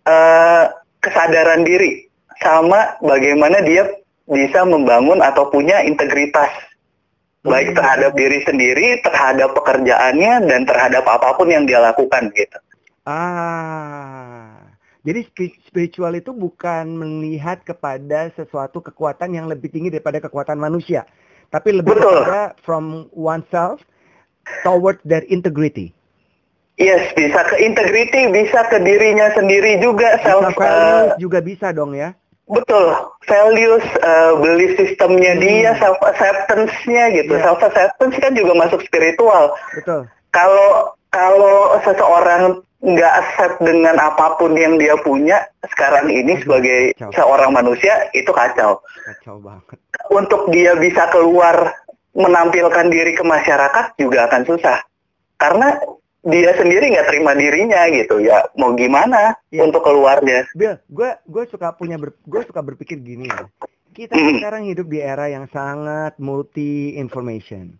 eh, kesadaran diri sama bagaimana dia bisa membangun atau punya integritas baik terhadap diri sendiri, terhadap pekerjaannya, dan terhadap apa pun yang dia lakukan gitu. Ah. Jadi spi- spiritual itu bukan melihat kepada sesuatu kekuatan yang lebih tinggi daripada kekuatan manusia, tapi lebih Betul. kepada from oneself toward their integrity. Yes, bisa ke integrity, bisa ke dirinya sendiri juga, self, values eh, juga bisa dong ya. Betul, values, eh, belief systemnya dia, self acceptance-nya gitu. Iya. Self acceptance kan juga masuk spiritual. Betul. Kalau kalau seseorang nggak accept dengan apa pun yang dia punya sekarang ini sebagai kacau. seorang manusia itu kacau. Kacau banget. untuk dia bisa keluar menampilkan diri ke masyarakat juga akan susah karena dia sendiri nggak terima dirinya gitu ya mau gimana Iya. untuk keluarnya Bill, gue gue suka punya ber, gue suka berpikir gini ya. Kita Mm. sekarang hidup di era yang sangat multi information.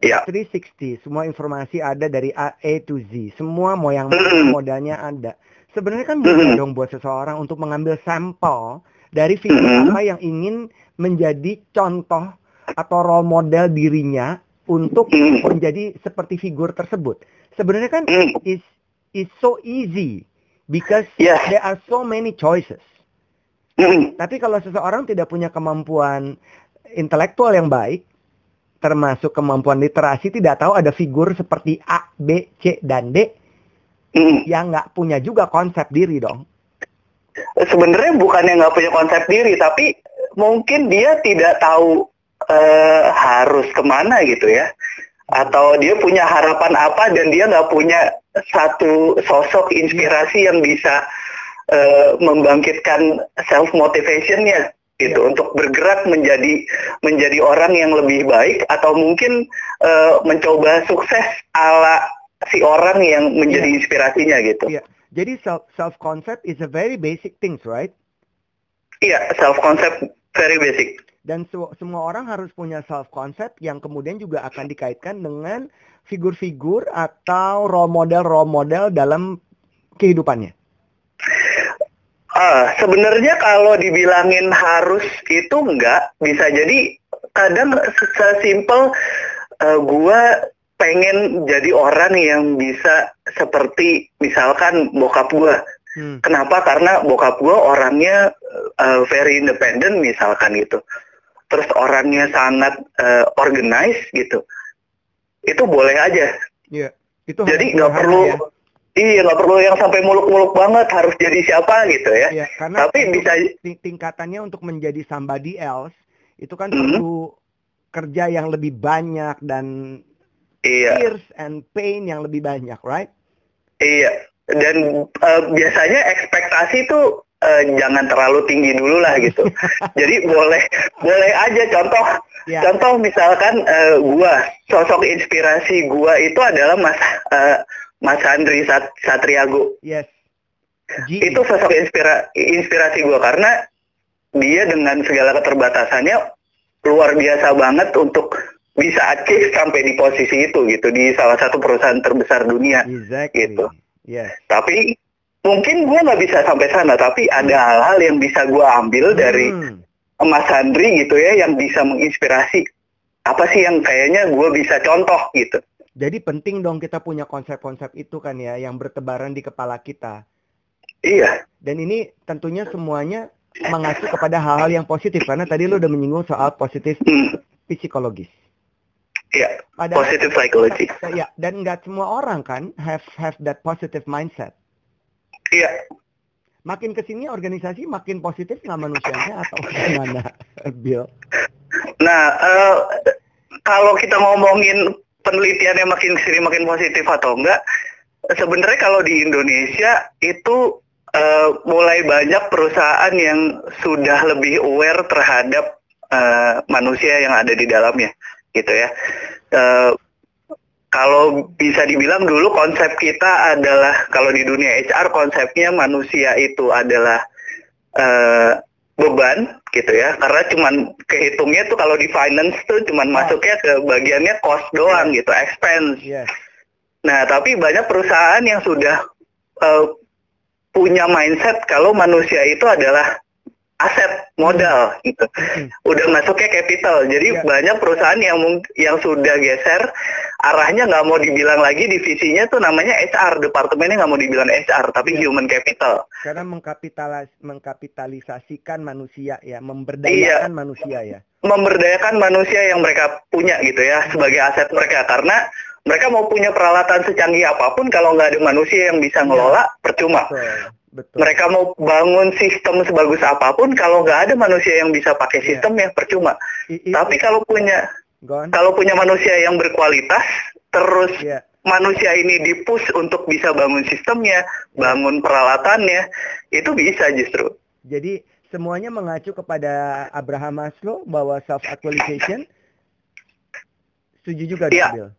Iya. 360, semua informasi ada dari A, A to Z. Semua mau yang Mm. modalnya ada. Sebenarnya kan mudah Mm. dong buat seseorang untuk mengambil sampel dari figur Mm. apa yang ingin menjadi contoh atau role model dirinya untuk menjadi seperti figur tersebut. Sebenarnya kan Hmm. is is so easy because Yes. there are so many choices. Mm, Tapi kalau seseorang tidak punya kemampuan intelektual yang baik, termasuk kemampuan literasi, tidak tahu ada figur seperti A, B, C, dan D, mm. yang nggak punya juga konsep diri dong. sebenarnya bukannya nggak punya konsep diri, tapi mungkin dia tidak tahu eh, harus ke mana gitu ya, atau dia punya harapan apa dan dia nggak punya satu sosok inspirasi yang bisa eh, membangkitkan self motivationnya gitu Iya. untuk bergerak menjadi menjadi orang yang lebih baik atau mungkin eh, mencoba sukses ala si orang yang menjadi Iya. inspirasinya gitu. Iya. Jadi self self concept is a very basic things, right? Iya, self concept very basic. Dan semua orang harus punya self concept yang kemudian juga akan dikaitkan dengan figur-figur atau role model role model dalam kehidupannya. Ah, sebenarnya kalau dibilangin harus itu enggak, bisa jadi kadang sesimpel eh, gua pengen jadi orang yang bisa seperti misalkan bokap gua. Hmm. Kenapa? Karena bokap gua orangnya eh, very independent misalkan gitu. Terus orangnya sangat eh, organized gitu. Itu boleh aja. Iya. Itu Jadi nggak perlu ya. Iya, nggak perlu yang sampai muluk-muluk banget harus jadi siapa gitu ya. Iya, karena Tapi bisa ting- tingkatannya untuk menjadi somebody else itu kan Mhm. perlu kerja yang lebih banyak dan iya. tears and pain yang lebih banyak, right? Iya, dan eh, biasanya ekspektasi tuh eh, jangan terlalu tinggi dulu lah gitu. Jadi boleh boleh aja contoh Ya. contoh misalkan eh, gua sosok inspirasi gua itu adalah Mas eh, Mas Andri Sat Satriago. Yes. GE. Itu sosok inspira inspirasi gua karena dia dengan segala keterbatasannya luar biasa banget untuk bisa achieve sampai di posisi itu gitu di salah satu perusahaan terbesar dunia. Exactly. gitu. Yes. tapi mungkin gue nggak bisa sampai sana tapi ada hal-hal yang bisa gue ambil dari Hmm. Mas Andri gitu ya yang bisa menginspirasi apa sih yang kayaknya gue bisa contoh gitu Jadi penting dong kita punya konsep-konsep itu kan ya yang bertebaran di kepala kita. iya Dan ini tentunya semuanya mengacu kepada hal-hal yang positif karena tadi lu udah menyinggung soal positif hmm, psikologis. iya Padahal positive psychology ya dan nggak semua orang kan have have that positive mindset. Iya Makin ke sini organisasi makin positif nggak manusianya atau gimana, Bill? nah eh, kalau kita ngomongin penelitiannya makin sini makin positif atau enggak sebenarnya kalau di Indonesia itu eh, mulai banyak perusahaan yang sudah lebih aware terhadap eh, manusia yang ada di dalamnya gitu ya Eh, kalau bisa dibilang dulu konsep kita adalah kalau di dunia HR konsepnya manusia itu adalah eh, beban gitu ya. Karena cuman kehitungnya tuh kalau di finance tuh cuman masuknya ke bagiannya cost doang gitu expense. Yes. Nah, tapi banyak perusahaan yang sudah eh, punya mindset kalau manusia itu adalah aset modal gitu. Hmm. Udah masuknya capital. Jadi Ya. banyak perusahaan yang yang sudah geser arahnya nggak mau dibilang lagi divisinya tuh namanya HR, departemennya nggak mau dibilang HR, tapi Ya. human capital. Karena mengkapitalis mengkapitalisasikan manusia ya, memberdayakan manusia ya. Memberdayakan manusia yang mereka punya gitu ya sebagai aset mereka karena mereka mau punya peralatan secanggih apa pun kalau nggak ada manusia yang bisa ngelola percuma. Betul. Betul. mereka mau bangun sistem sebagus apa pun kalau nggak ada manusia yang bisa pakai Iya. sistem ya percuma. I- i- Tapi kalau punya kalau punya manusia yang berkualitas, terus Ya. manusia ini dipush untuk bisa bangun sistemnya, bangun peralatannya, itu bisa justru. Jadi semuanya mengacu kepada Abraham Maslow bahwa self actualization. Setuju juga Iya. dong, Bill?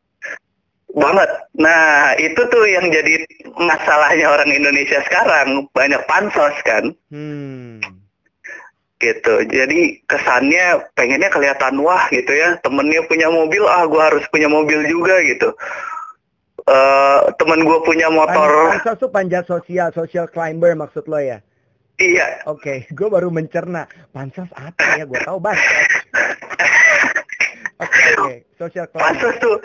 Banget. Nah, itu tuh yang jadi masalahnya orang Indonesia sekarang, banyak pansos kan. Hmm. gitu jadi kesannya pengennya kelihatan wah gitu ya temennya punya mobil ah gua harus punya mobil juga gitu eh temen gue punya motor Pansos tuh panjat sosial, social climber maksud lo ya? iya Oke, gue baru mencerna. Pansos apa ya? Gue tahu bansos. Oke, oke. Social climber. pansos tuh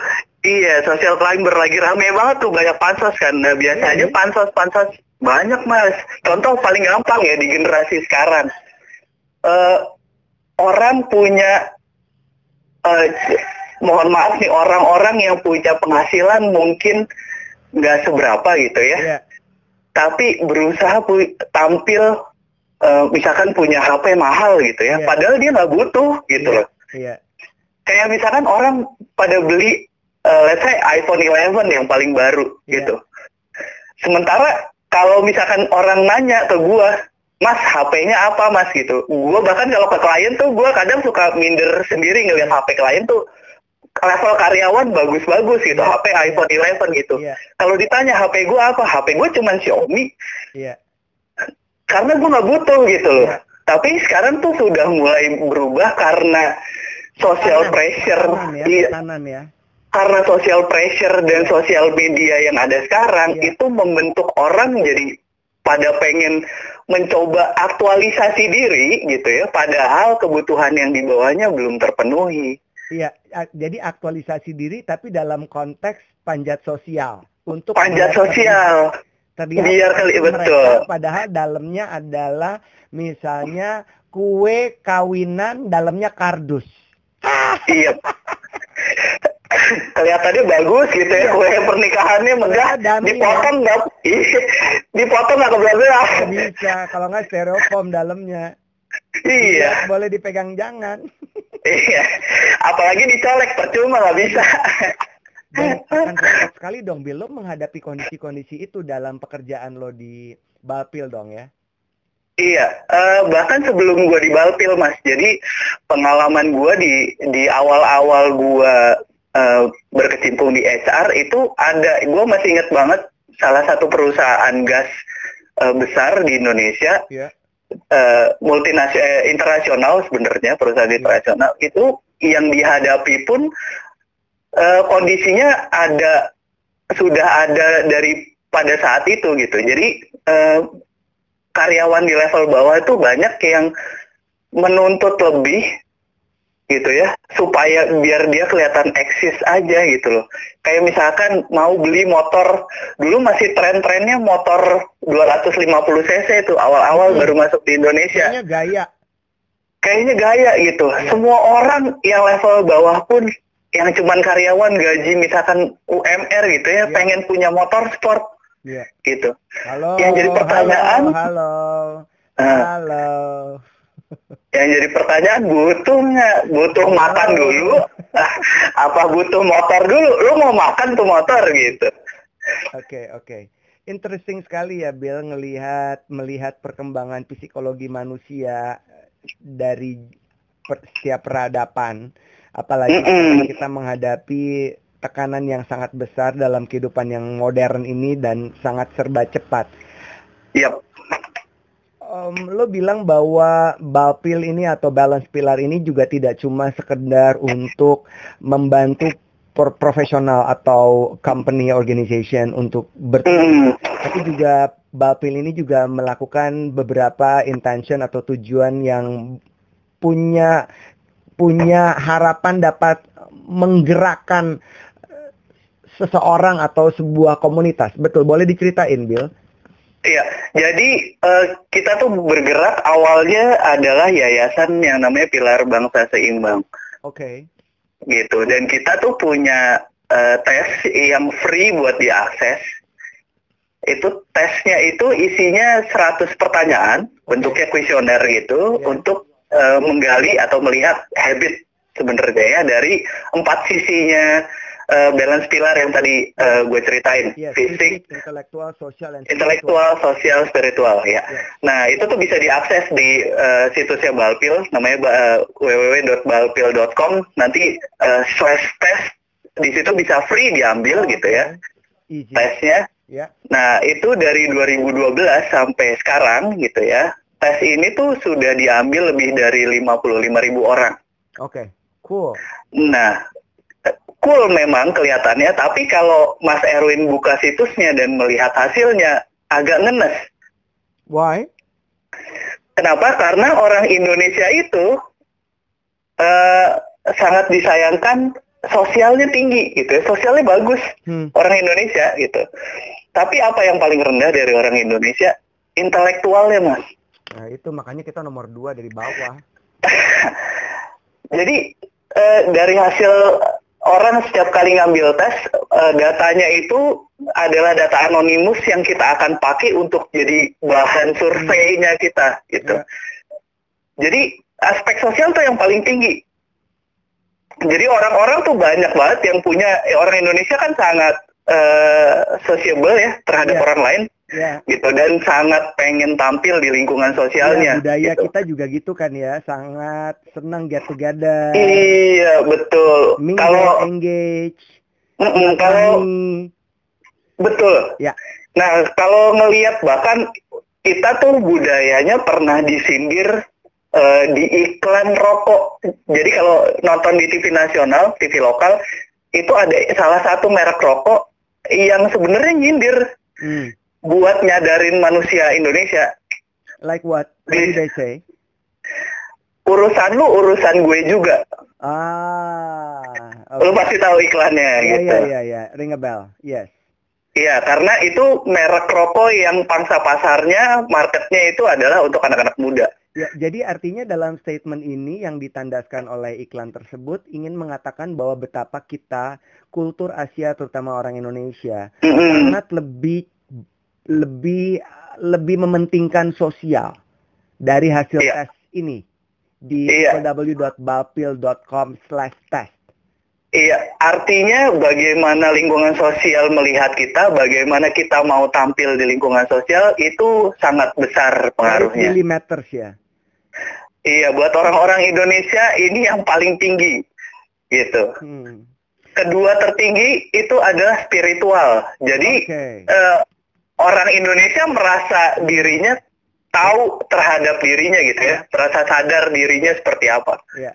Iya, social climber lagi rame banget tuh banyak pansos kan. Nah, biasanya Iya. pansos-pansos banyak mas. Contoh paling gampang ya di generasi sekarang. Eh orang punya, eh mohon maaf nih orang-orang yang punya penghasilan mungkin nggak seberapa gitu ya. Iya. Tapi berusaha pu- tampil eh, misalkan punya HP mahal gitu ya. Iya. Padahal dia nggak butuh gitu Iya. loh Iya. kayak misalkan orang pada beli eh, let's say iPhone 11 yang paling baru Iya. gitu. Sementara kalau misalkan orang nanya ke gua, "Mas, HP-nya apa, Mas?" gitu. Gua bahkan kalau ke klien tuh gua kadang suka minder sendiri ngeliat HP klien tuh level karyawan bagus-bagus gitu, Iya, HP iya. iPhone 11 gitu. Iya. Kalau ditanya HP gua apa, HP gua cuma Xiaomi Iya. karena gua nggak butuh gitu loh. Iya. Tapi sekarang tuh sudah mulai berubah karena social Tekanan, pressure. tekanan ya, Iya, tekanan ya. Karena social pressure dan sosial media yang ada sekarang Iya. itu membentuk orang jadi pada pengen mencoba aktualisasi diri gitu ya padahal kebutuhan yang di bawahnya belum terpenuhi. Iya, jadi aktualisasi diri tapi dalam konteks panjat sosial untuk Panjat sosial. terlihat Biar kali- betul. padahal dalamnya adalah misalnya kue kawinan dalamnya kardus. iya. Kelihatannya bagus gitu ya Iya. kue pernikahannya megah, Ternyata dummy dipotong nggak, Iya. dipotong nggak kebelah Nggak bisa, kalau nggak styrofoam dalamnya. Iya, Boleh dipegang jangan. iya. Apalagi dicolek percuma nggak bisa. Dan akan repot sekali dong, Bill, lo menghadapi kondisi-kondisi itu dalam pekerjaan lo di Balpil dong ya. Iya, eh, bahkan sebelum gue di Balpil, Mas. Jadi pengalaman gue di di awal-awal gue eh, berkecimpung di HR itu ada, gue masih inget banget salah satu perusahaan gas eh, besar di Indonesia, Iya. eh, multinasi eh, internasional sebenarnya perusahaan Iya. internasional itu yang dihadapi pun eh, kondisinya ada sudah ada dari pada saat itu gitu. Jadi eh, karyawan di level bawah itu banyak yang menuntut lebih gitu ya supaya biar dia kelihatan eksis aja gitu loh kayak misalkan mau beli motor dulu masih tren-trennya motor 250 cc itu awal-awal Hmm. baru masuk di Indonesia Kayaknya gaya. kayaknya gaya gitu Iya. semua orang yang level bawah pun yang cuman karyawan gaji misalkan UMR gitu ya Iya. pengen punya motor sport Iya. gitu Halo. Yang jadi pertanyaan, Halo. Halo. eh, halo. Yang jadi pertanyaan butuh nggak butuh makan dulu apa butuh motor dulu lu mau makan tuh motor gitu Oke, oke. Interesting sekali ya Bill ngelihat melihat perkembangan psikologi manusia eh, dari per- setiap peradaban. Apalagi Mm-mm. kita menghadapi tekanan yang sangat besar dalam kehidupan yang modern ini dan sangat serba cepat. Yap. Em, lo bilang bahwa Balpil ini atau balance pillar ini juga tidak cuma sekedar untuk membantu profesional atau company organization untuk ber Hmm, tapi juga Balpil ini juga melakukan beberapa intention atau tujuan yang punya punya harapan dapat menggerakkan eh, seseorang atau sebuah komunitas. Betul, boleh diceritain, Bill? Iya, jadi eh, kita tuh bergerak awalnya adalah yayasan yang namanya Pilar Bangsa Seimbang Oke. gitu dan kita tuh punya eh, tes yang free buat diakses. Itu tesnya itu isinya 100 pertanyaan, bentuknya kuesioner gitu Iya. untuk eh, menggali atau melihat habit sebenarnya ya dari empat sisinya eh, balance pilar yang tadi eh, gue ceritain, Yes, fisik, fisik, intelektual, sosial, dan intelektual, sosial, spiritual ya. Yes. Nah itu tuh bisa diakses di eh, situsnya Balpil, namanya ba- www.balpil.com. Nanti eh, slash test di situ bisa free diambil gitu ya Easy. tesnya. Ya. Nah itu dari 2012 sampai sekarang gitu ya. Tes ini tuh sudah diambil lebih dari 55 ribu orang. Oke. Cool. Nah, cool memang kelihatannya, tapi kalau Mas Erwin buka situsnya dan melihat hasilnya agak ngenes. Why? Kenapa? Karena orang Indonesia itu eh, sangat disayangkan sosialnya tinggi gitu ya, sosialnya bagus Hmm. orang Indonesia gitu. Tapi apa yang paling rendah dari orang Indonesia? Intelektualnya mas. Nah, itu makanya kita nomor dua dari bawah. Jadi eh, dari hasil orang setiap kali ngambil tes, eh, datanya itu adalah data anonimus yang kita akan pakai untuk jadi bahan surveinya kita gitu. Ya. Jadi aspek sosial tuh yang paling tinggi. Jadi orang-orang tuh banyak banget yang punya eh, orang Indonesia kan sangat eh, sociable ya terhadap Ya. orang lain Ya. gitu dan sangat pengen tampil di lingkungan Ya, sosialnya. budaya gitu. kita juga gitu kan ya, sangat senang get together, Iya betul. mingle, Kalau engage, kalau betul. Ya. Nah kalau ngelihat bahkan kita tuh budayanya pernah disindir eh, di iklan rokok. Jadi kalau nonton di TV nasional, TV lokal itu ada salah satu merek rokok yang sebenarnya nyindir Hmm. Buat nyadarin manusia Indonesia. Like what? What Di- did they say? Urusan lu urusan gue juga. Ah, Lu oke. pasti tahu iklannya Iya, gitu. iya, iya, iya. Ring a bell. Yes. Iya, karena itu merek rokok yang pangsa pasarnya, marketnya itu adalah untuk anak-anak muda. Ya, jadi artinya dalam statement ini yang ditandaskan oleh iklan tersebut ingin mengatakan bahwa betapa kita kultur Asia terutama orang Indonesia Mm-mm. sangat lebih lebih lebih mementingkan sosial dari hasil Iya. tes ini di Iya. www.balpil.com/test. Iya, artinya bagaimana lingkungan sosial melihat kita, bagaimana kita mau tampil di lingkungan sosial itu sangat besar pengaruhnya. Really matters ya. Iya, buat orang-orang Indonesia ini yang paling tinggi, gitu. Hmm. Kedua tertinggi itu adalah spiritual. Jadi Oke. eh, orang Indonesia merasa dirinya tahu terhadap dirinya gitu ya, merasa sadar dirinya seperti apa, Ya.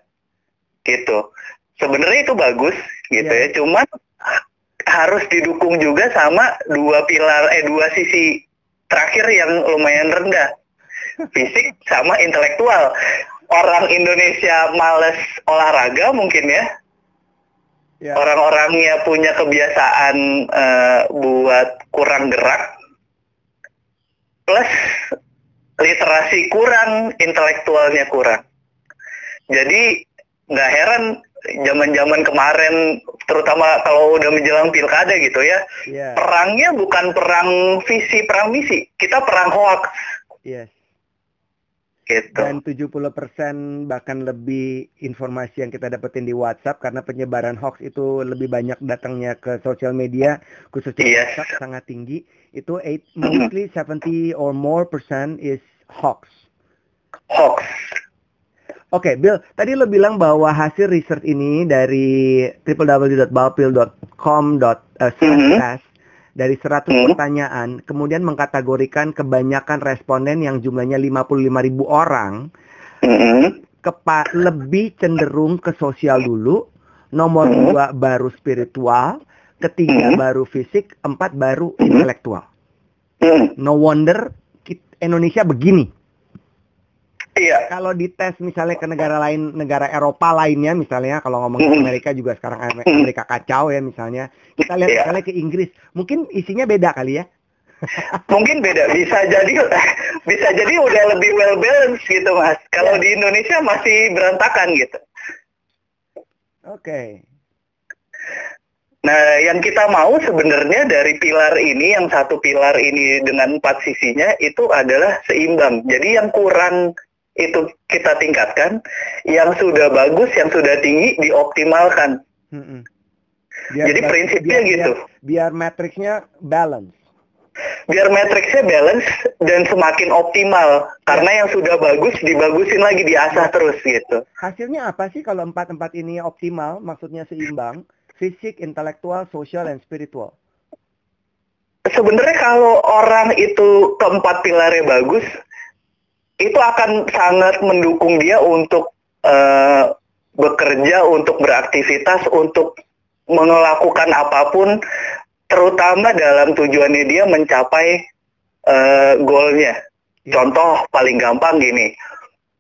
gitu. Sebenarnya itu bagus gitu Ya. ya, cuman harus didukung juga sama dua pilar eh dua sisi terakhir yang lumayan rendah, fisik sama intelektual. Orang Indonesia males olahraga mungkin ya, Ya. orang-orangnya punya kebiasaan eh, buat kurang gerak, plus literasi kurang, intelektualnya kurang. Jadi nggak heran zaman-zaman kemarin, terutama kalau udah menjelang pilkada gitu ya, Ya. perangnya bukan perang visi, perang misi, kita perang hoax Yes. Gitu. Dan 70% bahkan lebih informasi yang kita dapetin di WhatsApp karena penyebaran hoax itu lebih banyak datangnya ke sosial media khususnya Yes. WhatsApp sangat tinggi. Itu eight, mostly 70 or more percent is hoax. Hoax. Oke, Bill, tadi lo bilang bahwa hasil research ini dari www.balpil.com.test dari 100 Mhm. pertanyaan, kemudian mengkategorikan kebanyakan responden yang jumlahnya 55 ribu orang Mm-mm. kepa lebih cenderung ke sosial dulu, nomor Mhm. dua baru spiritual, ketiga Mhm. baru fisik, empat baru Mhm. intelektual. Mm. No wonder Indonesia begini. Iya. Kalau dites misalnya ke negara lain, negara Eropa lainnya misalnya, kalau ngomongin Mhm. Amerika juga sekarang Amer-. Amerika kacau ya misalnya. Kita lihat Iya. misalnya ke Inggris, mungkin isinya beda kali ya. Mungkin beda, bisa jadi bisa jadi udah lebih well balanced gitu mas. Kalau Ya. di Indonesia masih berantakan gitu. Oke. Nah, yang kita mau sebenarnya dari pilar ini, yang satu pilar ini dengan empat sisinya itu adalah seimbang. Jadi yang kurang itu kita tingkatkan, yang sudah bagus, yang sudah tinggi dioptimalkan. Mm-mm. Jadi prinsipnya gitu. Biar, biar matriksnya balance. Biar matriksnya balance dan semakin optimal. Karena yang sudah bagus dibagusin lagi, diasah terus gitu. Hasilnya apa sih kalau empat-empat ini optimal, maksudnya seimbang? Fisik, intelektual, sosial, dan spiritual. Sebenarnya kalau orang itu keempat pilarnya bagus, itu akan sangat mendukung dia untuk eh, bekerja, untuk beraktivitas, untuk melakukan apa pun, terutama dalam tujuannya dia mencapai eh, goalnya. Iya. Contoh paling gampang gini,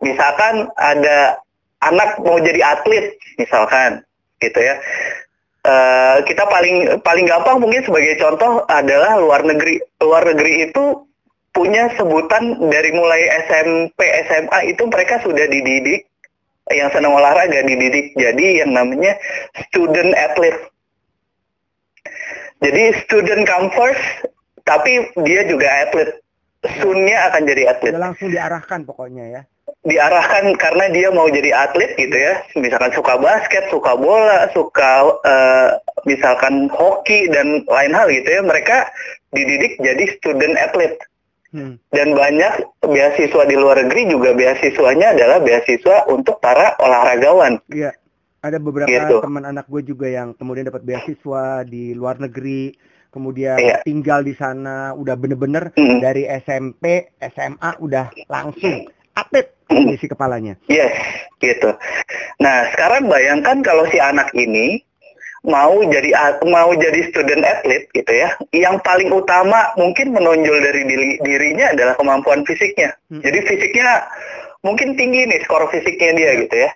misalkan ada anak mau jadi atlet, misalkan, gitu ya. Uh, kita paling paling gampang mungkin sebagai contoh adalah luar negeri. Luar negeri itu punya sebutan dari mulai SMP, SMA itu mereka sudah dididik yang senang olahraga dididik jadi yang namanya student athlete. Jadi student come first, tapi dia juga atlet. Sunnya akan jadi atlet. langsung diarahkan pokoknya ya diarahkan karena dia mau jadi atlet gitu ya misalkan suka basket suka bola suka uh, misalkan hoki dan lain hal gitu ya mereka dididik jadi student atlet hmm. dan banyak beasiswa di luar negeri juga beasiswanya adalah beasiswa untuk para olahragawan iya ada beberapa gitu. teman anak gue juga yang kemudian dapat beasiswa di luar negeri kemudian iya. tinggal di sana udah bener-bener -hmm. dari SMP SMA udah langsung atlet isi kepalanya. Yes, gitu. Nah, sekarang bayangkan kalau si anak ini mau jadi mau jadi student athlete gitu ya. Yang paling utama mungkin menonjol dari diri, dirinya adalah kemampuan fisiknya. Hmm. Jadi fisiknya mungkin tinggi nih skor fisiknya dia gitu ya.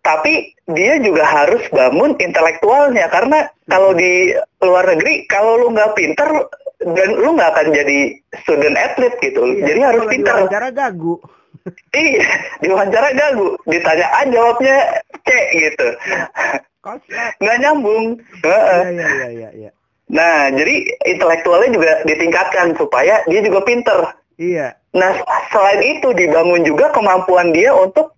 Tapi dia juga harus bangun intelektualnya karena kalau di luar negeri kalau lu nggak pinter dan lu nggak akan jadi student athlete gitu. Iya, jadi harus pinter. Cara gagu iya diwawancara gagu ditanya A jawabnya C gitu. Nggak nyambung. Iya, iya, iya, iya, iya. nah jadi intelektualnya juga ditingkatkan supaya dia juga pinter. Iya. Nah selain itu dibangun juga kemampuan dia untuk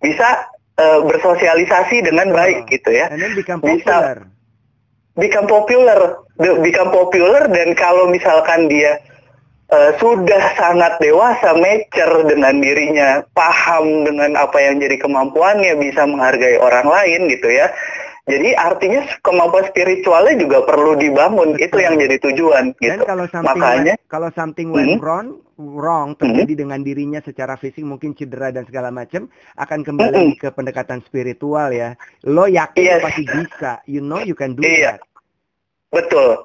bisa uh, bersosialisasi dengan baik oh. gitu ya. Bisa become popular. Become popular dan kalau misalkan dia uh, sudah sangat dewasa, mature dengan dirinya, paham dengan apa yang jadi kemampuannya, bisa menghargai orang lain gitu ya. Jadi artinya kemampuan spiritualnya juga perlu dibangun. Betul. Itu yang jadi tujuan gitu. Dan kalau something Makanya went, kalau something went hmm. wrong, wrong terjadi hmm. dengan dirinya secara fisik mungkin cedera dan segala macam akan kembali hmm. ke pendekatan spiritual ya. Lo yakin yes. pasti bisa. You know you can do iya. that. Betul.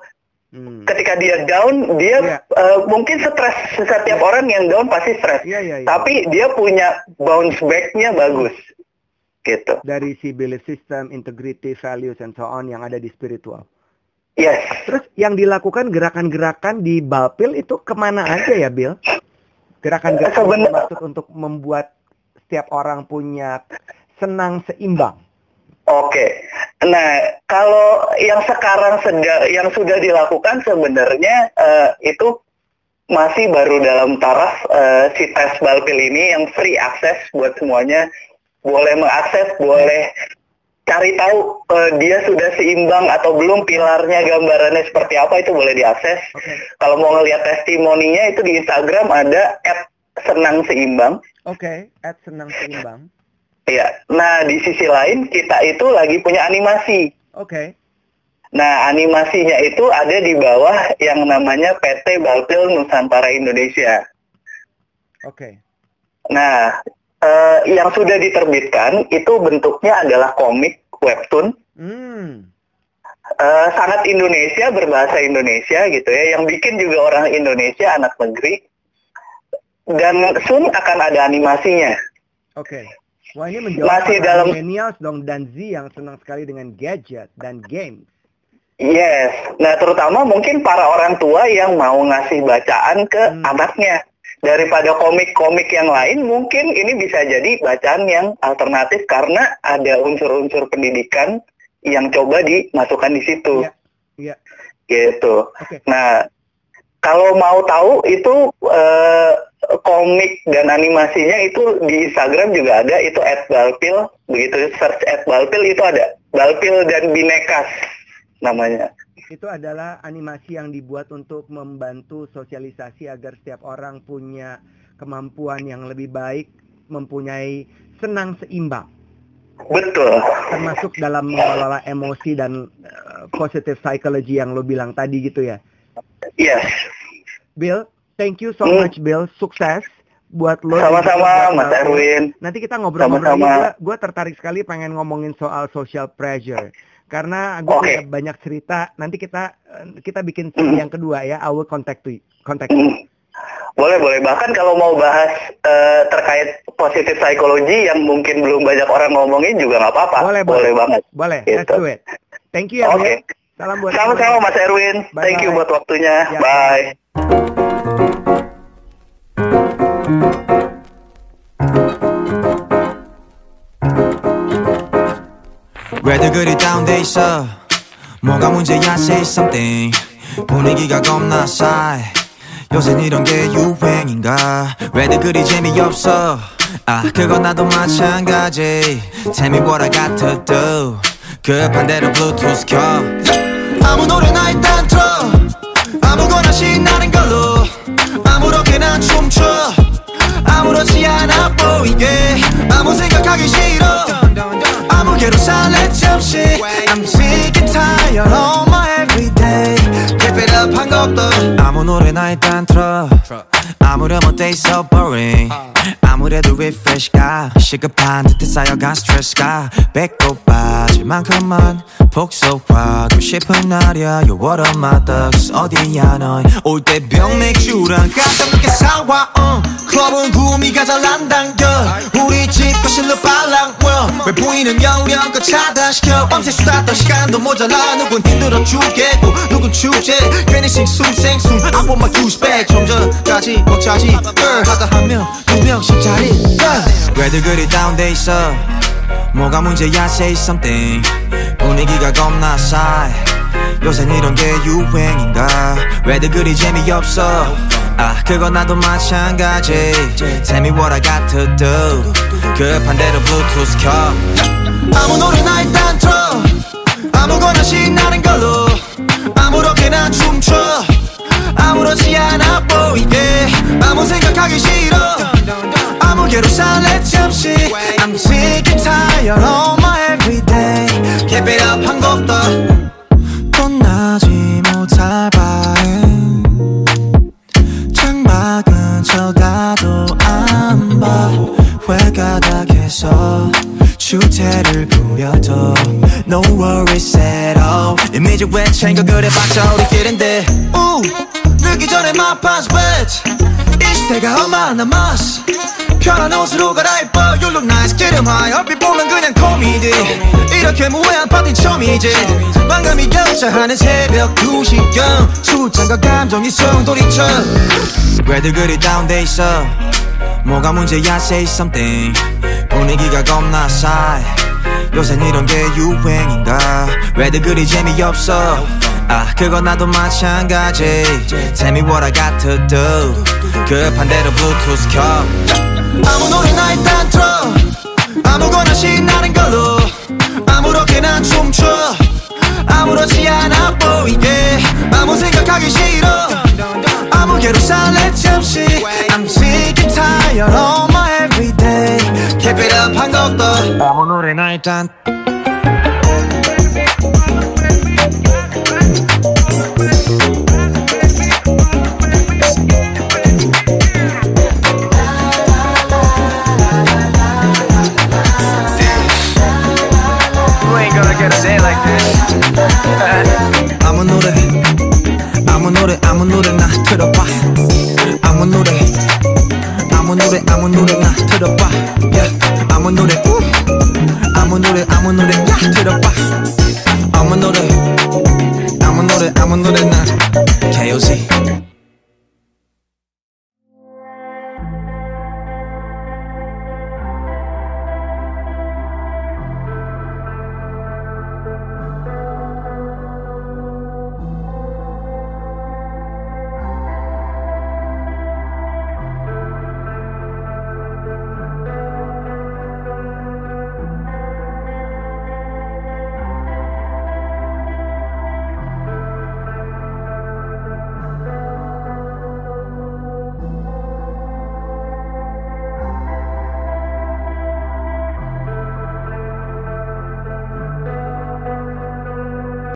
Hmm. Ketika dia down, dia yeah. uh, mungkin stres. Setiap yeah. orang yang down pasti stres. Yeah, yeah, yeah. Tapi dia punya bounce back-nya bagus. Gitu. Dari si belief system, integrity, values, and so on yang ada di spiritual. Yes. Terus yang dilakukan gerakan-gerakan di Balpil itu ke mana aja ya, Bill? Gerakan-gerakan maksud untuk membuat setiap orang punya senang seimbang. Oke. Nah, kalau yang sekarang sedang yang sudah dilakukan sebenarnya uh, itu masih baru dalam taraf uh, si tes Balpil ini yang free akses buat semuanya boleh mengakses, boleh cari tahu uh, dia sudah seimbang atau belum pilarnya gambarannya seperti apa itu boleh diakses. Okay. Kalau mau ngelihat testimoninya itu di Instagram ada @senang seimbang. Oke, okay, @senang seimbang. Iya. Nah, di sisi lain kita itu lagi punya animasi. Oke. Okay. Nah, animasinya itu ada di bawah yang namanya PT Balpil Nusantara Indonesia. Oke. Okay. Nah, eh, yang sudah diterbitkan itu bentuknya adalah komik webtoon. Hmm. Eh, sangat Indonesia berbahasa Indonesia gitu ya. Yang bikin juga orang Indonesia anak negeri. Dan soon akan ada animasinya. Oke. Okay. Wah ini menjawab masih dalam millennials dong dan Z yang senang sekali dengan gadget dan game. Yes, nah terutama mungkin para orang tua yang mau ngasih bacaan ke hmm. anaknya daripada komik-komik yang lain mungkin ini bisa jadi bacaan yang alternatif karena ada unsur-unsur pendidikan yang coba dimasukkan di situ. Iya. Yeah. Gitu. Okay. Nah, kalau mau tahu itu uh, komik dan animasinya itu di Instagram juga ada itu @balpil begitu. Search @balpil itu ada. Balpil dan binekas namanya. Itu adalah animasi yang dibuat untuk membantu sosialisasi agar setiap orang punya kemampuan yang lebih baik mempunyai senang seimbang. Betul. Termasuk dalam mengelola emosi dan uh, positive psychology yang lo bilang tadi gitu ya? Yes. Bill Thank you so hmm. much Bill. Sukses buat lo. Sama-sama Mas Erwin. Nanti kita ngobrol-ngobrol lagi. Gue tertarik sekali pengen ngomongin soal social pressure. Karena gue okay. punya banyak cerita. Nanti kita kita bikin hmm. yang kedua ya. I will contact you. Contact you. Hmm. Boleh, boleh. Bahkan kalau mau bahas uh, terkait positif psikologi yang mungkin belum banyak orang ngomongin juga nggak apa-apa. Boleh, boleh, boleh banget. Boleh, gitu. let's do it. Thank you ya. Oke. Okay. Salam buat Sama-sama Mas Erwin. Bye Thank you buat waktunya. Ya, bye. 왜들 그리 다운돼 있어? 뭐가 문제야 say something. 분위기가 겁나 싸해. 요새 이런 게 유행인가? 왜들 그리 재미없어? 아 그건 나도 마찬가지. Tell me what I got to do 급한 대로 블루투스 켜. 아무 노래나 일단 틀어. 아무거나 신나는 걸로. 아무렇게나 춤춰. 아무렇지 않아 보이게. 아무 생각하기 싫어 Jerusalem I'm sick and tired everyday. Keep it up 한 것도. 아무 노래나 일단 틀어. 아무렴 어때 있어 boring. 아무래도 refresh가 시급한 듯해 쌓여간 스트레스가. 배꼽 빠질 만큼만 복속하고 싶은 날이야. You're one of my thugs. 어디야 넌올때 병 맥주랑 깜짝놀게 사와 uh. 클럽은 구미가 잘 안 당겨. 우리 집 거실로 빨랑 왜 보이는 영역껏 차단시켜. 밤새 수다 떨 시간도 모자라. 누군 힘들어 죽 겠고 누군 축제? 괜히 싱숭생숭 I want my juice back 좀 전까지 먹자지. 하다 한 명 두 명씩 자리. 왜들 그리 다운돼 있어? 뭐가 문제야 say something. 분위기가 겁나 싸해. 요새 이런 게 유행인가? 왜들 그리 재미없어? 아 그건 나도 마찬가지. Tell me what I got to do 급한 대로 블루투스 켜. 아무 노래나 일단 틀어. 아무거나 신나는 걸로 아무렇게나 춤춰. 아무렇지 않아 보이게. 아무 생각하기 싫어. 아무개로 살래 잠시. I'm sick and tired of my everyday. Keep it up 한 곡도. 떠나지 못할 바에 창밖은 쳐다도 안봐. 회가닥해서 주태를 부려도 No worries at all. 이미지 왜 챙겨 그래봤자 우리끼린데. 우 늦기 전에 my pants wet 이 시대가 얼마 남았어. 편한 옷으로 갈아입어. You look nice 기름하여 얼핏 보면 그냥 코미디. 이렇게 무해한 파티 처음이지. 망감이 격차하는 새벽 2시경. 술잔과 감정이 송돌이쳐. 왜들 그리 다운돼 있어? 뭐가 문제야? Say something 분위기가 겁나 싸해. 요샌 이런 게 유행인가? 왜들 그리 재미없어? 아 그건 나도 마찬가지. Tell me what I got to do 급한 대로 블루투스 켜. 아무 노래나 일단 틀어. 아무거나 신나는 걸로. 아무렇게나 춤춰. 아무렇지 않아 보이게. 아무 생각하기 싫어. 아무개로 살래 잠시 I'm sick and tired of my Keep it up 한 것도 일단 아무 노래 아무 노래 아무 노래 나 틀어봐. 아무 노래 아무 노래 아무 노래 나 틀어봐. yeah. 아무 노래 우. 아무 노래 아무 노래 야 틀어봐. 아무 노래 아무 노래 아무 노래 나. KOC